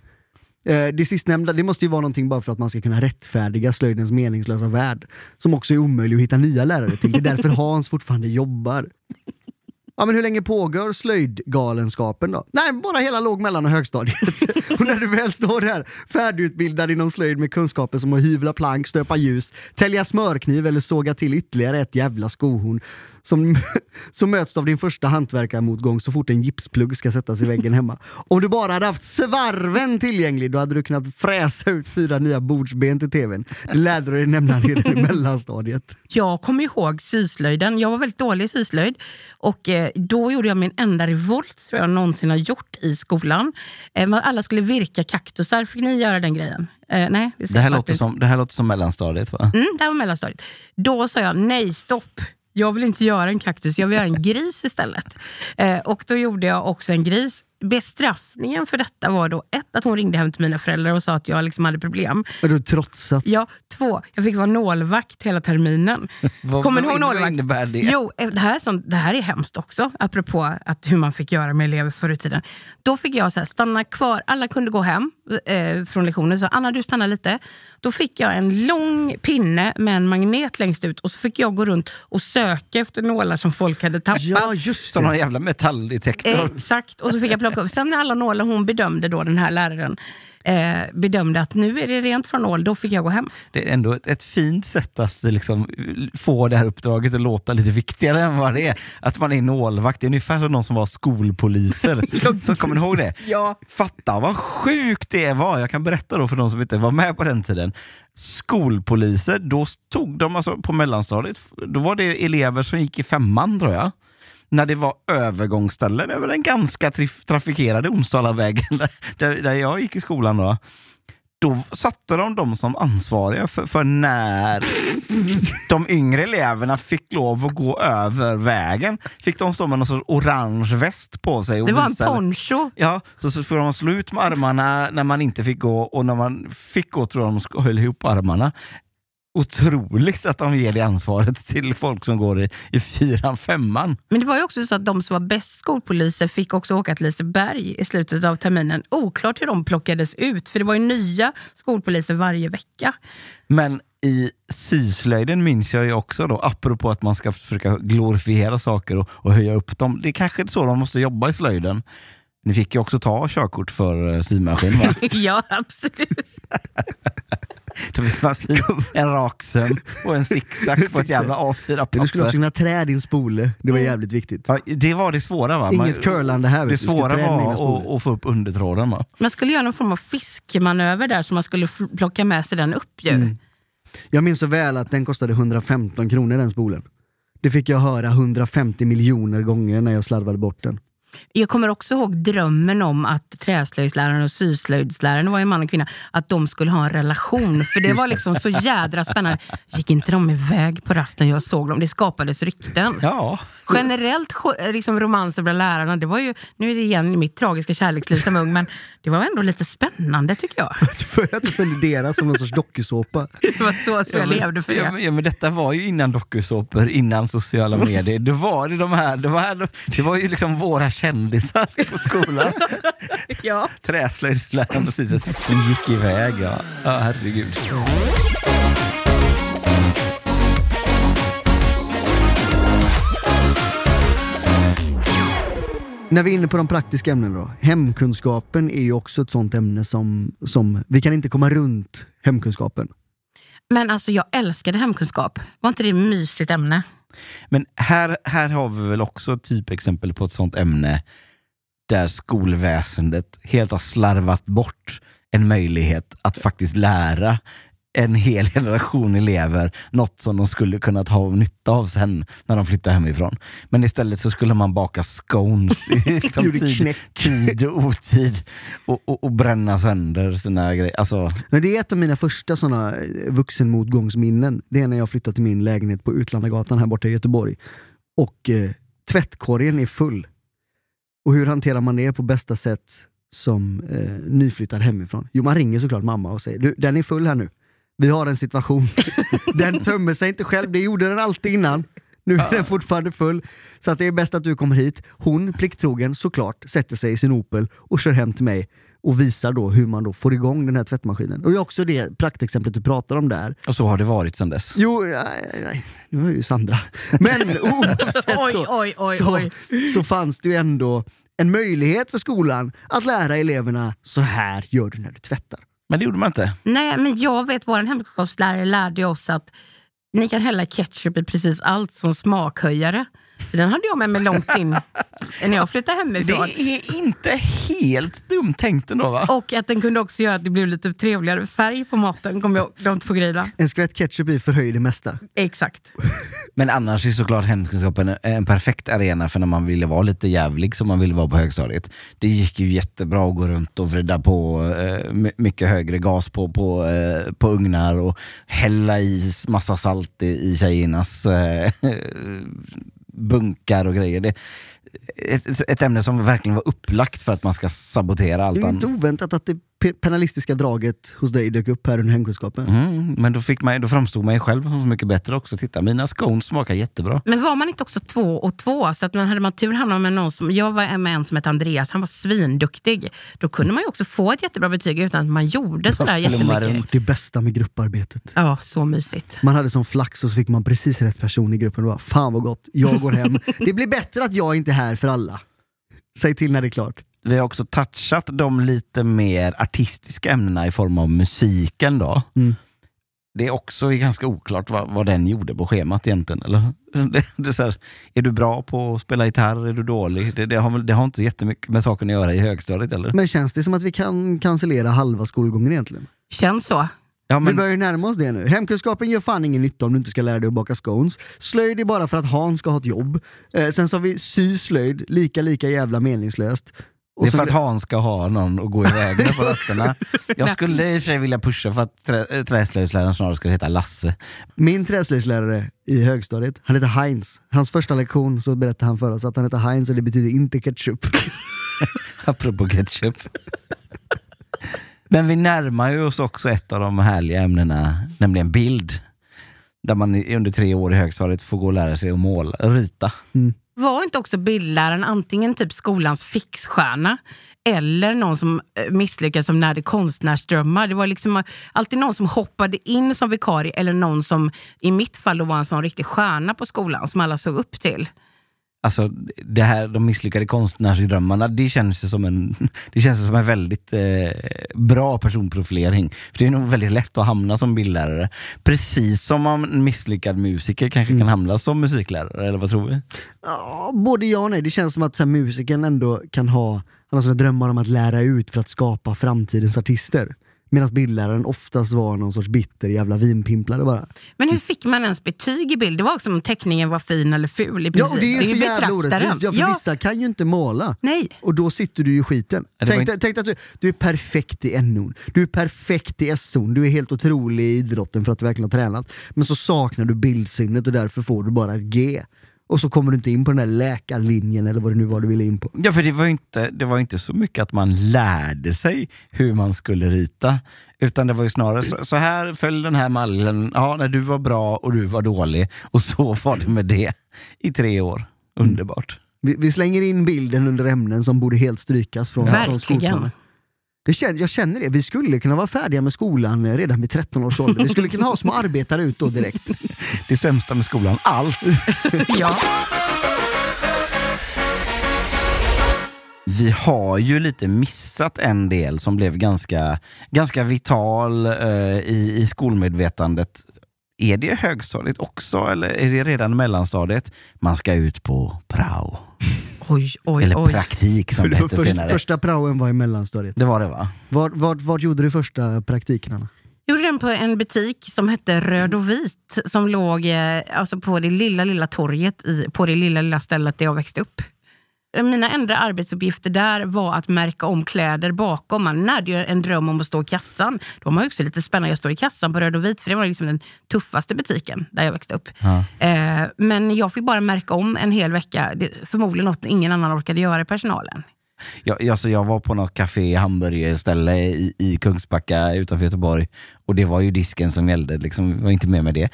Eh, det sistnämnda, det måste ju vara någonting bara för att man ska kunna rättfärdiga slöjdens meningslösa värld, som också är omöjlig att hitta nya lärare till. Det är därför Hans fortfarande jobbar. Ja, men hur länge pågår slöjdgalenskapen då? Nej, bara hela låg-, mellan och högstadiet. och när du väl står där färdigutbildad inom slöjd med kunskaper som att hyvla plank, stöpa ljus, tälja smörkniv eller såga till ytterligare ett jävla skohorn som, som möts av din första hantverkarmotgång så fort en gipsplugg ska sättas i väggen hemma. Om du bara hade haft svarven tillgänglig då hade du kunnat fräsa ut fyra nya bordsben till tvn. Det lärde du dig nämna redan i mellanstadiet. Jag kommer ihåg syslöjden. Jag var väldigt dålig i syslöjd. Och eh, då gjorde jag min enda revolt tror jag någonsin har gjort i skolan. Eh, alla skulle virka kaktusar. Fick ni göra den grejen? Eh, nej, det, här låter som, det här låter som mellanstadiet va? Mm, det här var mellanstadiet. Då sa jag nej, stopp jag vill inte göra en kaktus, jag vill göra en gris istället. Eh, och då gjorde jag också en gris bestraffningen för detta var då ett, att hon ringde hem till mina föräldrar och sa att jag liksom hade problem. Har du trotsat? Ja. Två, jag fick vara nålvakt hela terminen. Kommer ni ihåg nålvakt? innebär det? Jo, eh, det här, är sånt, det här är hemskt också, apropå att hur man fick göra med elever förr i tiden. Då fick jag så här, stanna kvar, alla kunde gå hem eh, från lektionen, så Anna du stannar lite. Då fick jag en lång pinne med en magnet längst ut och så fick jag gå runt och söka efter nålar som folk hade tappat. Ja, just Som någon jävla metalldetektor. Exakt, och så fick jag plocka upp. Sen när alla nålar hon bedömde då, den här läraren, eh, bedömde att nu är det rent från nål, då fick jag gå hem. Det är ändå ett, ett fint sätt att liksom, få det här uppdraget att låta lite viktigare än vad det är. Att man är nålvakt, det är ungefär som de som var skolpoliser. så kommer ni ihåg det? Ja. Fatta vad sjukt det var! Jag kan berätta då för de som inte var med på den tiden. Skolpoliser, då stod de alltså på mellanstadiet, då var det elever som gick i femman tror jag när det var övergångsställen över den ganska trafikerade Onsdalavägen där, där, jag gick i skolan. Då, då satte de dem som ansvariga för, för när de yngre eleverna fick lov att gå över vägen. Fick de stå med någon sorts orange väst på sig. Och det var en visa- poncho. Ja, så, så får de slå ut med armarna när man inte fick gå och när man fick gå tror jag de höll ihop armarna. Otroligt att de ger det ansvaret till folk som går i, i fyran, femman. Men det var ju också så att de som var bäst skolpoliser fick också åka till Liseberg i slutet av terminen. Oklart hur de plockades ut, för det var ju nya skolpoliser varje vecka. Men i syslöjden minns jag ju också då, apropå att man ska försöka glorifiera saker och, och höja upp dem. Det är kanske är så de måste jobba i slöjden. Ni fick ju också ta körkort för eh, symaskin va? ja, absolut. Då fick man sy en rak söm och en zigzag på ett jävla A4-papper. Du skulle också kunna trä din spole, det var jävligt viktigt. Ja, det var det svåra va? Inget curlande här, Det svåra var att, få upp undertråden va? Man skulle göra någon form av fiskmanöver där så man skulle plocka med sig den upp ju. Mm. Jag minns så väl att den kostade 115 kronor den spolen. Det fick jag höra 150 miljoner gånger när jag slarvade bort den. Jag kommer också ihåg drömmen om att träslöjdsläraren och syslöjdsläraren var en man och kvinna, att de skulle ha en relation. För det var liksom så jädra spännande. Gick inte de iväg på rasten jag såg dem? Det skapades rykten. Ja. Generellt liksom romanser bland lärarna, det var ju, nu är det igen mitt tragiska kärleksliv som ung, men det var ändå lite spännande tycker jag. För att det följde deras som en sorts dokusåpa. Det var så som jag levde för Ja, det. men, ja, men detta var ju innan dokusåpor, innan sociala medier. Det var det de här, det var, det var ju liksom våra kändisar på skolan. Ja. Träslöjdsläraren precis, som gick iväg. Ja, ja herregud. När vi är inne på de praktiska ämnena då. Hemkunskapen är ju också ett sånt ämne som, som vi kan inte komma runt hemkunskapen. Men alltså jag älskade hemkunskap. Var inte det ett mysigt ämne? Men här, här har vi väl också ett typexempel på ett sånt ämne där skolväsendet helt har slarvat bort en möjlighet att faktiskt lära en hel generation elever något som de skulle kunnat ha nytta av sen när de flyttar hemifrån. Men istället så skulle man baka scones i liksom tid, tid och otid och, och, och bränna sönder sina grejer. Alltså, Men det är ett av mina första såna eh, vuxenmotgångsminnen. Det är när jag flyttade till min lägenhet på Utlandagatan här borta i Göteborg. Och eh, tvättkorgen är full. Och hur hanterar man det på bästa sätt som eh, nyflyttad hemifrån? Jo, man ringer såklart mamma och säger du, den är full här nu. Vi har en situation. den tömmer sig inte själv, det gjorde den alltid innan. Nu är den fortfarande full. Så att det är bäst att du kommer hit. Hon, plikttrogen såklart, sätter sig i sin Opel och kör hem till mig. och visar då hur man då får igång den här tvättmaskinen. Och det är också det praktexemplet du pratar om där. Och så har det varit sedan dess. Jo, nej, nej, nu är ju Sandra. Men oavsett Oj, då, oj, oj, så, oj. så fanns det ju ändå en möjlighet för skolan att lära eleverna så här gör du när du tvättar. Men det gjorde man inte. Nej, men jag vet, vår hemkunskapslärare lärde oss att ni kan hälla ketchup i precis allt som smakhöjare. Så den hade jag med mig långt in när jag flyttade hemifrån. Det är inte helt dumt tänkt ändå va? Och att den kunde också göra att det blev lite trevligare färg på maten, kommer jag de två grejerna. En skvätt ketchup i förhöjer det mesta. Exakt. Men annars är såklart hemkunskapen en, en perfekt arena för när man ville vara lite jävlig som man ville vara på högstadiet. Det gick ju jättebra att gå runt och vrida på eh, my- mycket högre gas på, på, eh, på ugnar och hälla i massa salt i, i tjejernas eh, bunkar och grejer. Det, ett, ett ämne som verkligen var upplagt för att man ska sabotera allt Det är annat. inte oväntat att det pe- penalistiska draget hos dig dök upp här under hemkunskapen. Mm, men då, fick man, då framstod man ju själv som så mycket bättre också. Titta, mina scones smakar jättebra. Men var man inte också två och två? Så att man hade man tur hamnade med någon som, jag var med en som hette Andreas, han var svinduktig. Då kunde man ju också få ett jättebra betyg utan att man gjorde sådär jättemycket. Det bästa med grupparbetet. Ja, så mysigt. Man hade som flax och så fick man precis rätt person i gruppen och bara, fan vad gott, jag går hem. det blir bättre att jag inte är här för alla. Säg till när det är klart. Vi har också touchat de lite mer artistiska ämnena i form av musiken då. Mm. Det är också ganska oklart vad, vad den gjorde på schemat egentligen. Eller? Det, det är, så här, är du bra på att spela gitarr? Är du dålig? Det, det, har, det har inte jättemycket med saken att göra i högstadiet eller? Men känns det som att vi kan cancellera halva skolgången egentligen? Känns så. Ja, Vi börjar ju närma oss det nu. Hemkunskapen gör fan ingen nytta om du inte ska lära dig att baka scones. Slöjd är bara för att Hans ska ha ett jobb. Eh, sen så har vi sy slöjd, lika lika jävla meningslöst. Och Det är för att Hans ska ha någon att gå iväg med på rasterna. Jag skulle i och för sig vilja pusha för att trä, äh, träslöjdsläraren snarare skulle heta Lasse. Min träslöjdslärare i högstadiet, han heter Heinz. Hans första lektion så berättade han för oss att han heter Heinz och det betyder inte ketchup. Apropå ketchup. Men vi närmar ju oss också ett av de härliga ämnena, nämligen bild. Där man under tre år i högstadiet får gå och lära sig att måla, rita. Var inte också bildläraren antingen typ skolans fixstjärna eller någon som eh, misslyckades som närde konstnärsdrömmar? Det var liksom alltid någon som hoppade in som vikarie eller någon som i mitt fall då var en sån riktig stjärna på skolan som alla såg upp till. Alltså det här, de misslyckade konstnärsdrömmarna, det känns som en, det känns som en väldigt eh, bra personprofilering. För det är nog väldigt lätt att hamna som bildlärare. Precis som om en misslyckad musiker kanske kan hamna som musiklärare, eller vad tror vi? Ja, både ja och nej. Det känns som att så här, musikern ändå kan ha, han har såna drömmar om att lära ut för att skapa framtidens artister. Medan bildläraren oftast var någon sorts bitter jävla vinpimplare bara. Men hur fick man ens betyg i bild? Det var också om teckningen var fin eller ful i Ja, princip. och det är ju så jävla orättvist. Ja, för vissa kan ju inte måla. Nej. Och då sitter du ju i skiten. Ja, Tänk, inte- tänk att du, du är perfekt i NO, du är perfekt i SO, du är helt otrolig i idrotten för att du verkligen har tränat. Men så saknar du bildsinnet och därför får du bara ett G. Och så kommer du inte in på den där läkarlinjen eller vad det nu var du ville in på. Ja, för det var ju inte, det var inte så mycket att man lärde sig hur man skulle rita. Utan det var ju snarare så, så här, följ den här mallen, ja, när du var bra och du var dålig. Och så var det med det i tre år. Underbart. Vi, vi slänger in bilden under ämnen som borde helt strykas från, från Verkligen. skolplanen. Det känner, jag känner det, vi skulle kunna vara färdiga med skolan eh, redan vid 13 års ålder. Vi skulle kunna ha små arbetare ut då direkt. Det sämsta med skolan, allt. ja. Vi har ju lite missat en del som blev ganska, ganska vital eh, i, i skolmedvetandet. Är det högstadiet också eller är det redan mellanstadiet? Man ska ut på prao. Oj, oj, eller oj. praktik som det hette Först, senare. första praoen var i mellanstadiet. Det var det va? Vart, vart, vart gjorde du första praktiken Anna? gjorde den på en butik som hette Röd och vit som låg eh, alltså på det lilla, lilla torget i, på det lilla, lilla stället där jag växte upp. Mina enda arbetsuppgifter där var att märka om kläder bakom. Man hade ju en dröm om att stå i kassan. Då var man ju också lite spännande. Jag står i kassan på Röd och vit för det var liksom den tuffaste butiken där jag växte upp. Ja. Eh, men jag fick bara märka om en hel vecka. Det, förmodligen något ingen annan orkade göra i personalen. Jag, alltså jag var på något café, hamburgerställe i, i Kungsbacka utanför Göteborg och det var ju disken som gällde, liksom, jag var inte med med det.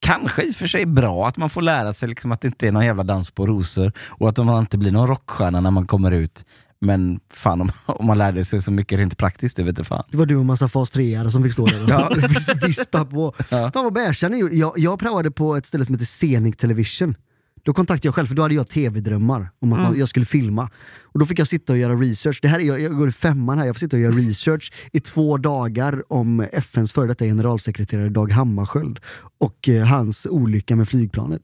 Kanske i och för sig bra att man får lära sig liksom att det inte är någon jävla dans på rosor och att man inte blir någon rockstjärna när man kommer ut. Men fan om, om man lärde sig så mycket rent praktiskt, det vet inte fan. Det var du och massa fas 3 som fick stå där och Ja. vis- vispa på. Ja. Fan vad bärsar ni jag, jag praoade på ett ställe som heter Scenic Television. Då kontaktade jag själv, för då hade jag tv-drömmar om att Mm. man, jag skulle filma. Och då fick jag sitta och göra research. Det här är, jag, jag går i femman här, jag får sitta och göra research i två dagar om FNs före detta generalsekreterare Dag Hammarskjöld och eh, hans olycka med flygplanet.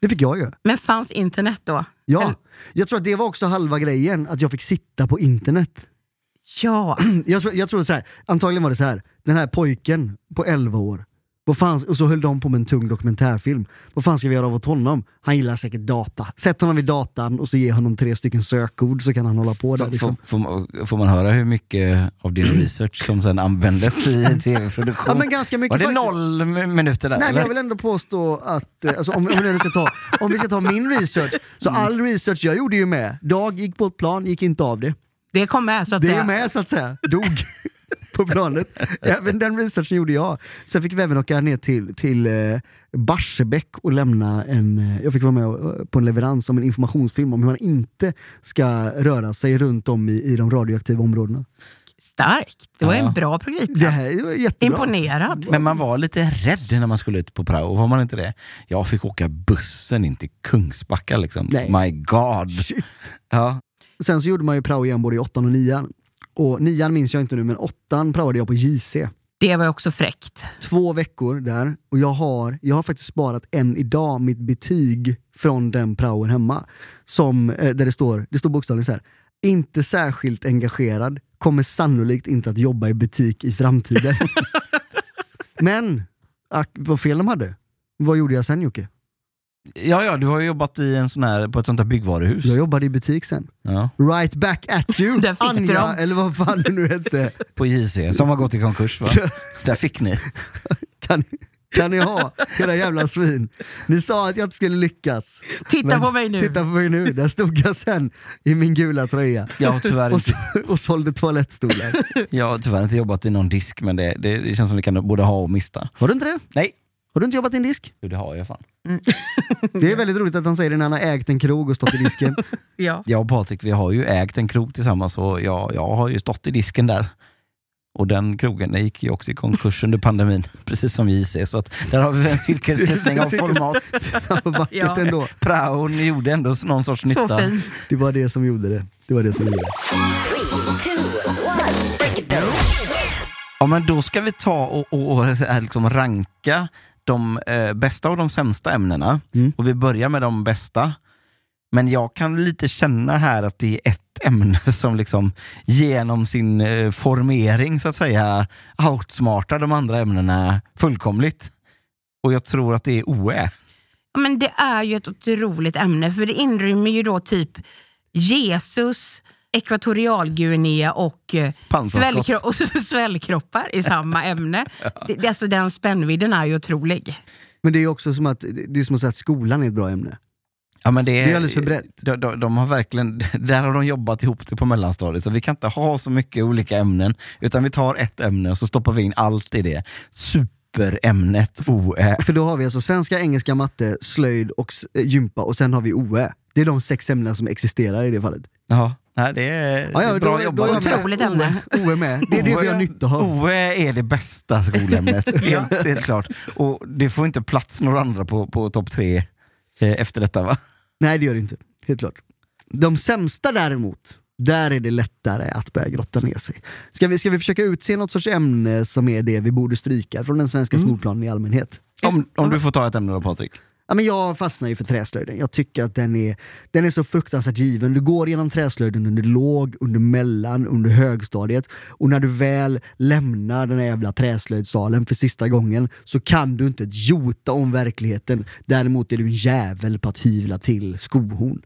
Det fick jag göra. Men fanns internet då? Ja, jag tror att det var också halva grejen, att jag fick sitta på internet. Ja. jag, tror, jag tror så här, antagligen var det så här. den här pojken på 11 år, vad fan, och så höll de på med en tung dokumentärfilm. Vad fan ska vi göra av åt honom? Han gillar säkert data. Sätt honom vid datan och så ge honom tre stycken sökord så kan han hålla på där. Får, Liksom. får, man- får man höra hur mycket av din research som sen användes i tv-produktion? Ja, men ganska mycket Var det faktiskt. noll mi- minuter där? Nej men jag vill ändå påstå att, eh, alltså, om, om, vi ska ta, om vi ska ta min research, så Mm. all research jag gjorde ju med. Dag gick på ett plan, gick inte av det. Det kom med så att Det säga. är med så att säga, dog på planet. Även den researchen gjorde jag. Sen fick vi även åka ner till, till eh, Barsebäck och lämna en, eh, jag fick vara med eh, på en leverans om en informationsfilm om hur man inte ska röra sig runt om i, i de radioaktiva områdena. Starkt. Det var Ja. en bra projektplats. Det här var jättebra. Imponerad. Men man var lite rädd när man skulle ut på prao, var man inte det? Jag fick åka bussen in till Kungsbacka liksom. Nej. My God. Ja. Sen så gjorde man ju prao igen både i åttan och nian. Och nian minns jag inte nu, men åttan praoade jag på JC. Det var också fräckt. Två veckor där och jag har, jag har faktiskt sparat än idag mitt betyg från den praon hemma. Som, eh, där det står, det står bokstavligen så här. Inte särskilt engagerad, kommer sannolikt inte att jobba i butik i framtiden. Men, ack, vad fel de hade. Vad gjorde jag sen Jocke? Ja, ja, du har ju jobbat i en sån här, på ett sånt här byggvaruhus. Jag jobbade i butik sen. Ja. Right back at you, Där fick du Anja, dem. eller vad fan det nu hette. På JC, som har gått i konkurs va? Där fick ni. Kan, kan ni ha, era jävla svin. Ni sa att jag inte skulle lyckas. Titta Men på mig nu. Titta på mig nu, där stod jag sen i min gula tröja. Jag har tyvärr och, så, och sålde toalettstolar. jag har tyvärr inte jobbat i någon disk, men det, det, det känns som vi kan både ha och mista. Har du inte det? Nej. Har du inte jobbat i en disk? Jo, det har jag fan. Det är väldigt roligt att han säger det när han har ägt en krog och stått i disken. Ja. Jag och Patrik, vi har ju ägt en krog tillsammans och jag, jag har ju stått i disken där. Och den krogen den gick ju också i konkurs under pandemin, precis som JC. Så att där har vi en cirkelslutning av format. Vackert Ja. ändå. Praon gjorde ändå någon sorts nytta. Så fint. Det var det som gjorde det. Det var det som gjorde det. Ja, men då ska vi ta och, och, och liksom ranka de eh, bästa och de sämsta ämnena. Mm. Och vi börjar med de bästa. Men jag kan lite känna här att det är ett ämne som liksom genom sin eh, formering så att säga outsmartar de andra ämnena fullkomligt. Och jag tror att det är OÄ. Ja, Men det är ju ett otroligt ämne för det inrymmer ju då typ Jesus, Ekvatorialguinea och, eh, Pansarskott. svällkro- och svällkroppar i samma ämne. det, det, alltså den spännvidden är ju otrolig. Men det är också som att, det är som att säga att skolan är ett bra ämne. Ja, men det, är, Det är alldeles för brett. De, de, de har verkligen, där har de jobbat ihop det på mellanstadiet, så vi kan inte ha så mycket olika ämnen, utan vi tar ett ämne och så stoppar vi in allt i det. Superämnet OÄ. För då har vi alltså svenska, engelska, matte, slöjd och eh, gympa och sen har vi OÄ. Det är de sex ämnena som existerar i det fallet. Ja, nej, det är, Ja, ja, bra då, jobbat. då. Otroligt ämne. OÄ, OÄ med. Det är det vi har nytta av. OÄ är det bästa skolämnet, helt, helt klart. Och det får inte plats några andra på, på topp tre eh, efter detta va? Nej det gör det inte, helt klart. De sämsta däremot, där är det lättare att börja grotta ner sig. Ska vi, ska vi försöka utse något sorts ämne som är det vi borde stryka från den svenska skolplanen i allmänhet? Om, om du får ta ett ämne då Patrik. Ja, men jag fastnar ju för träslöjden. Jag tycker att den är, den är så fruktansvärt given. Du går genom träslöjden under låg, under mellan, under högstadiet och när du väl lämnar den här jävla träslöjdsalen för sista gången så kan du inte ett jota om verkligheten. Däremot är du en jävel på att hyvla till skohorn.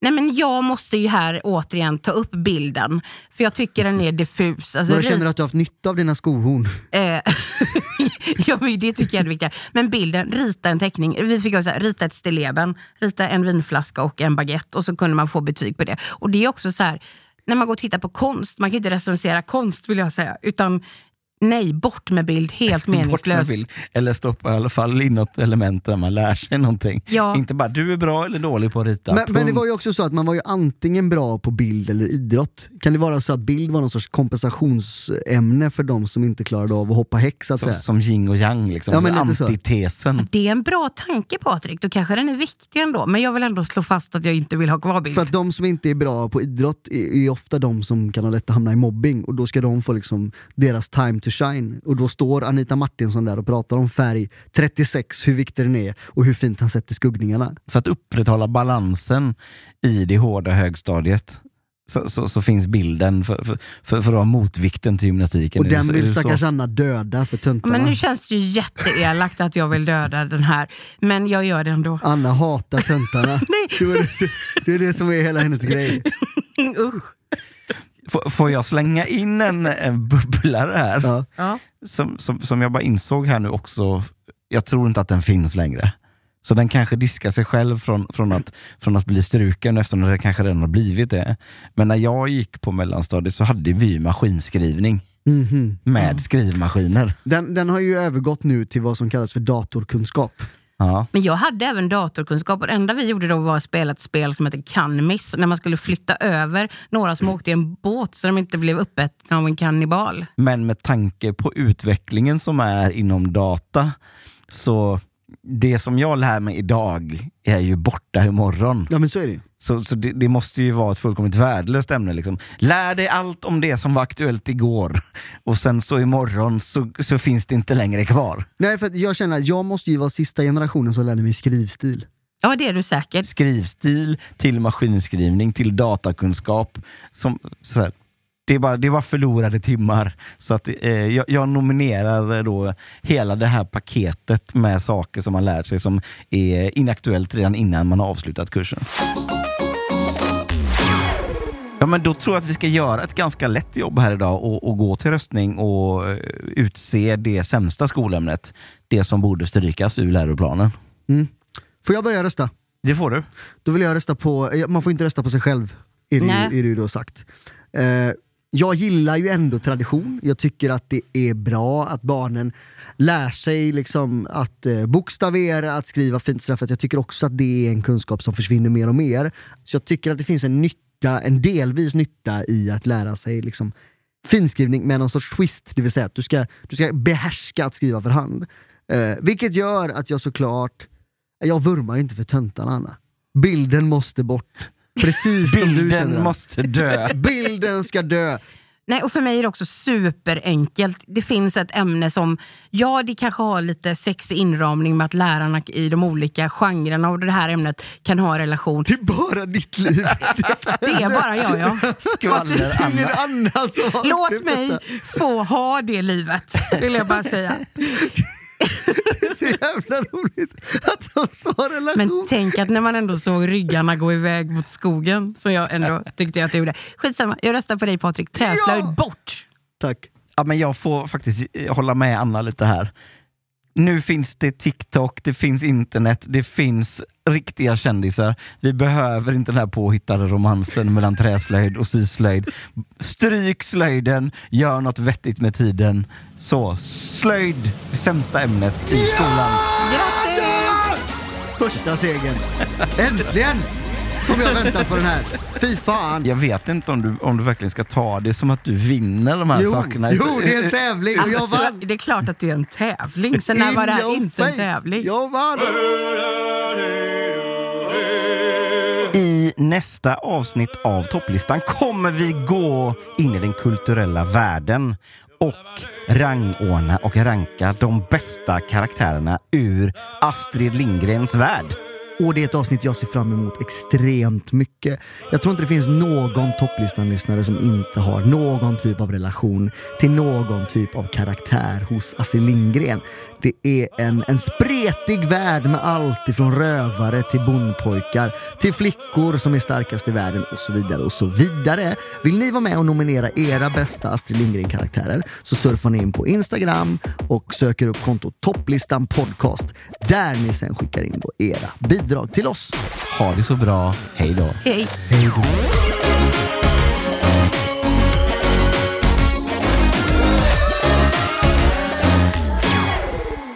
Nej, men jag måste ju här återigen ta upp bilden, för jag tycker den är diffus. Alltså, jag känner att du har haft nytta av dina skohorn. Eh, ja, men det tycker jag är viktigt. Men bilden, rita en teckning. Vi fick också rita ett stilleben, rita en vinflaska och en baguette och så kunde man få betyg på det. Och det är också så här, när man går och tittar på konst, man kan inte recensera konst vill jag säga, utan Nej, bort med bild. Helt Bort med meningslöst. bild. Eller stoppa i alla fall in något element där man lär sig någonting. Ja. Inte bara du är bra eller dålig på att rita. Men, men det var ju också så att man var ju antingen bra på bild eller idrott. Kan det vara så att bild var någon sorts kompensationsämne för de som inte klarade av att hoppa häck så att som, säga? som yin och yang, liksom. Ja, men lite så. antitesen. Det är en bra tanke Patrik, då kanske den är viktig ändå. Men jag vill ändå slå fast att jag inte vill ha kvar bild. För att de som inte är bra på idrott är är ju ofta de som kan ha lätt att hamna i mobbing och då ska de få liksom deras time to shine. Och då står Anita Martinsson där och pratar om färg 36, hur viktig den är och hur fint han sätter skuggningarna. För att upprätthålla balansen i det hårda högstadiet så, så, så finns bilden för, för, för, för att ha motvikten till gymnastiken. Och Är den är vill stackars Anna döda för töntarna. Men nu känns det ju jätteelakt att jag vill döda den här. Men jag gör det ändå. Anna hatar töntarna. det, det, det är det som är hela hennes grej. Usch. Får, får jag slänga in en, en bubblare här? Ja. Som, som, som jag bara insåg här nu också, jag tror inte att den finns längre. Så den kanske diskar sig själv från, från, att, från att bli struken eftersom det kanske redan har blivit det. Men när jag gick på mellanstadiet så hade vi maskinskrivning Mhm. med skrivmaskiner. Den, den har ju övergått nu till vad som kallas för datorkunskap. Ja. Men jag hade även datorkunskap och det enda vi gjorde då var att spela ett spel som heter Canmis när man skulle flytta över några som åkte i en båt så de inte blev uppätna av en kannibal. Men med tanke på utvecklingen som är inom data, så det som jag lär mig idag är ju borta imorgon. Ja men så är det. Så, så det, det måste ju vara ett fullkomligt värdelöst ämne. Liksom. Lär dig allt om det som var aktuellt igår och sen så imorgon så, så finns det inte längre kvar. Nej för jag känner att jag måste ju vara sista generationen som lärde mig skrivstil. Ja, det är du säkert. Skrivstil till maskinskrivning till datakunskap. Som, så här, det, är bara, det var förlorade timmar. Så att, eh, jag, jag nominerar då hela det här paketet med saker som man lär sig som är inaktuellt redan innan man har avslutat kursen. Ja, men då tror jag att vi ska göra ett ganska lätt jobb här idag och, och gå till röstning och eh, utse det sämsta skolämnet. Det som borde strykas ur läroplanen. Mm. Får jag börja rösta? Det får du. Då vill jag rösta på, eh, man får inte rösta på sig själv, är det, är det ju då sagt. Eh, jag gillar ju ändå tradition, jag tycker att det är bra att barnen lär sig liksom att eh, bokstavera, att skriva fint, sådär, för att jag tycker också att det är en kunskap som försvinner mer och mer. Så jag tycker att det finns en nytta, en delvis nytta i att lära sig liksom, finskrivning med någon sorts twist, det vill säga att du ska, du ska behärska att skriva för hand. Eh, vilket gör att jag såklart, jag vurmar inte för töntarna Anna. Bilden måste bort. Precis som du Bilden känner. måste dö. Bilden ska dö. Nej, och för mig är det också superenkelt. Det finns ett ämne som, ja det kanske har lite sexig inramning med att lärarna i de olika genrerna och det här ämnet kan ha en relation. Det är bara ditt liv. Det är bara jag ja. Skvaller Anna. har Låt mig få ha det livet, vill jag bara säga. Är så jävla roligt att de sa relation. Men tänk att när man ändå såg ryggarna gå iväg mot skogen, som jag ändå tyckte att jag gjorde. Skitsamma, jag röstar på dig Patrik. Träslöjd bort! Tack. Ja, men jag får faktiskt eh, hålla med Anna lite här. Nu finns det TikTok, det finns internet, det finns riktiga kändisar. Vi behöver inte den här påhittade romansen mellan träslöjd och syslöjd. Stryk slöjden, gör något vettigt med tiden. Så, slöjd, det sämsta ämnet i skolan. Grattis! Första segern. Äntligen! Som jag väntat på den här. Fy fan. Jag vet inte om du, om du verkligen ska ta det som att du vinner de här Jo, sakerna. jo, det är en tävling och jag Alltså, vann. det är klart att det är en tävling. Sen när var det här inte en tävling? Jag vann! I nästa avsnitt av topplistan kommer vi gå in i den kulturella världen och rangordna och ranka de bästa karaktärerna ur Astrid Lindgrens värld. Och det är ett avsnitt jag ser fram emot extremt mycket. Jag tror inte det finns någon topplistan-lyssnare som inte har någon typ av relation till någon typ av karaktär hos Astrid Lindgren. Det är en, en spretig värld med allt ifrån rövare till bondpojkar till flickor som är starkast i världen och så vidare och så vidare. Vill ni vara med och nominera era bästa Astrid Lindgren-karaktärer så surfar ni in på Instagram och söker upp kontot topplistan podcast där ni sen skickar in då era bidrag till oss. Ha det så bra, hej då. Hej. Hej då.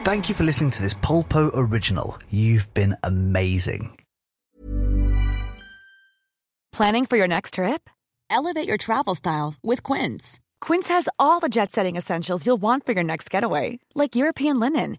Thank you for listening to this Polpo original. You've been amazing. Planning for your next trip? Elevate your travel style with Quince. Quince has all the jet setting essentials you'll want for your next getaway, like European linen,